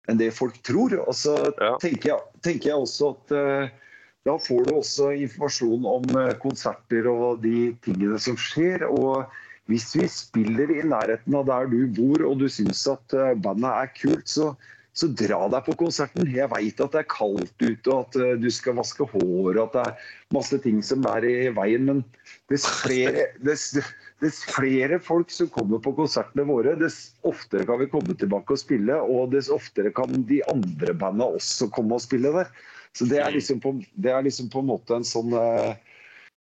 enn det folk tror. Og så ja. tenker, jeg, tenker, jeg, også at uh, da får du også informasjon om uh, konserter og de tingene som skjer. og hvis vi spiller i nærheten av der du bor og du syns at bandet er kult, så, så dra deg på konserten. Jeg veit at det er kaldt ute, og at eh, du skal vaske håret, og at det er masse ting som er i veien. Men dess flere, dess, dess flere folk som kommer på konsertene våre, dess oftere kan vi komme tilbake og spille. Og dess oftere kan de andre bandene også komme og spille der. Så det er mm. liksom på, er liksom på en måte en sånn eh,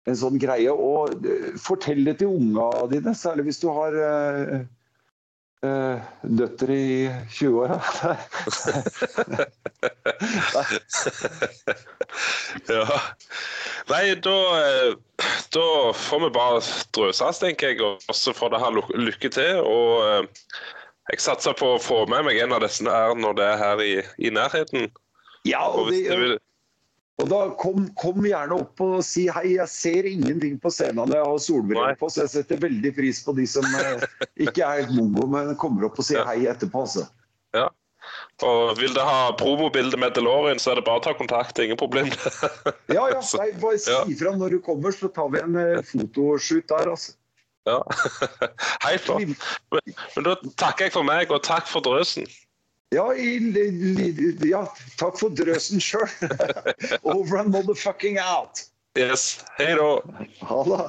en sånn greie. Og eh, fortell det til unga dine, særlig hvis du har Uh, døtre i 20-åra. ja. Nei, da, eh, da, får vi bare drøses, tenker jeg. Og så får det ha lykke til. Og uh, jeg satser på å få med meg en av disse her når det er her i, i nærheten. Ja, og, og det, og da kom, kom, gjerne opp og si hei. Jeg ser ingenting på scenen jeg har solbriller på, så jeg setter veldig pris på de som eh, ikke er helt mongo, men kommer opp og sier hei etterpå. Altså. Ja. Og vil du ha promobilde med DeLorean, så er det bare å ta kontakt. Ingen problem. ja, ja. Nei, bare si ifra fra når du kommer, så tar vi en uh, fotoshoot der, altså. Ja. Hei, flott. Men, men da takker jeg for meg, og takk for drøsen. Ja, ja, takk for drøsen sjøl. Over and motherfucking out. Yes. Hei da. Ha det.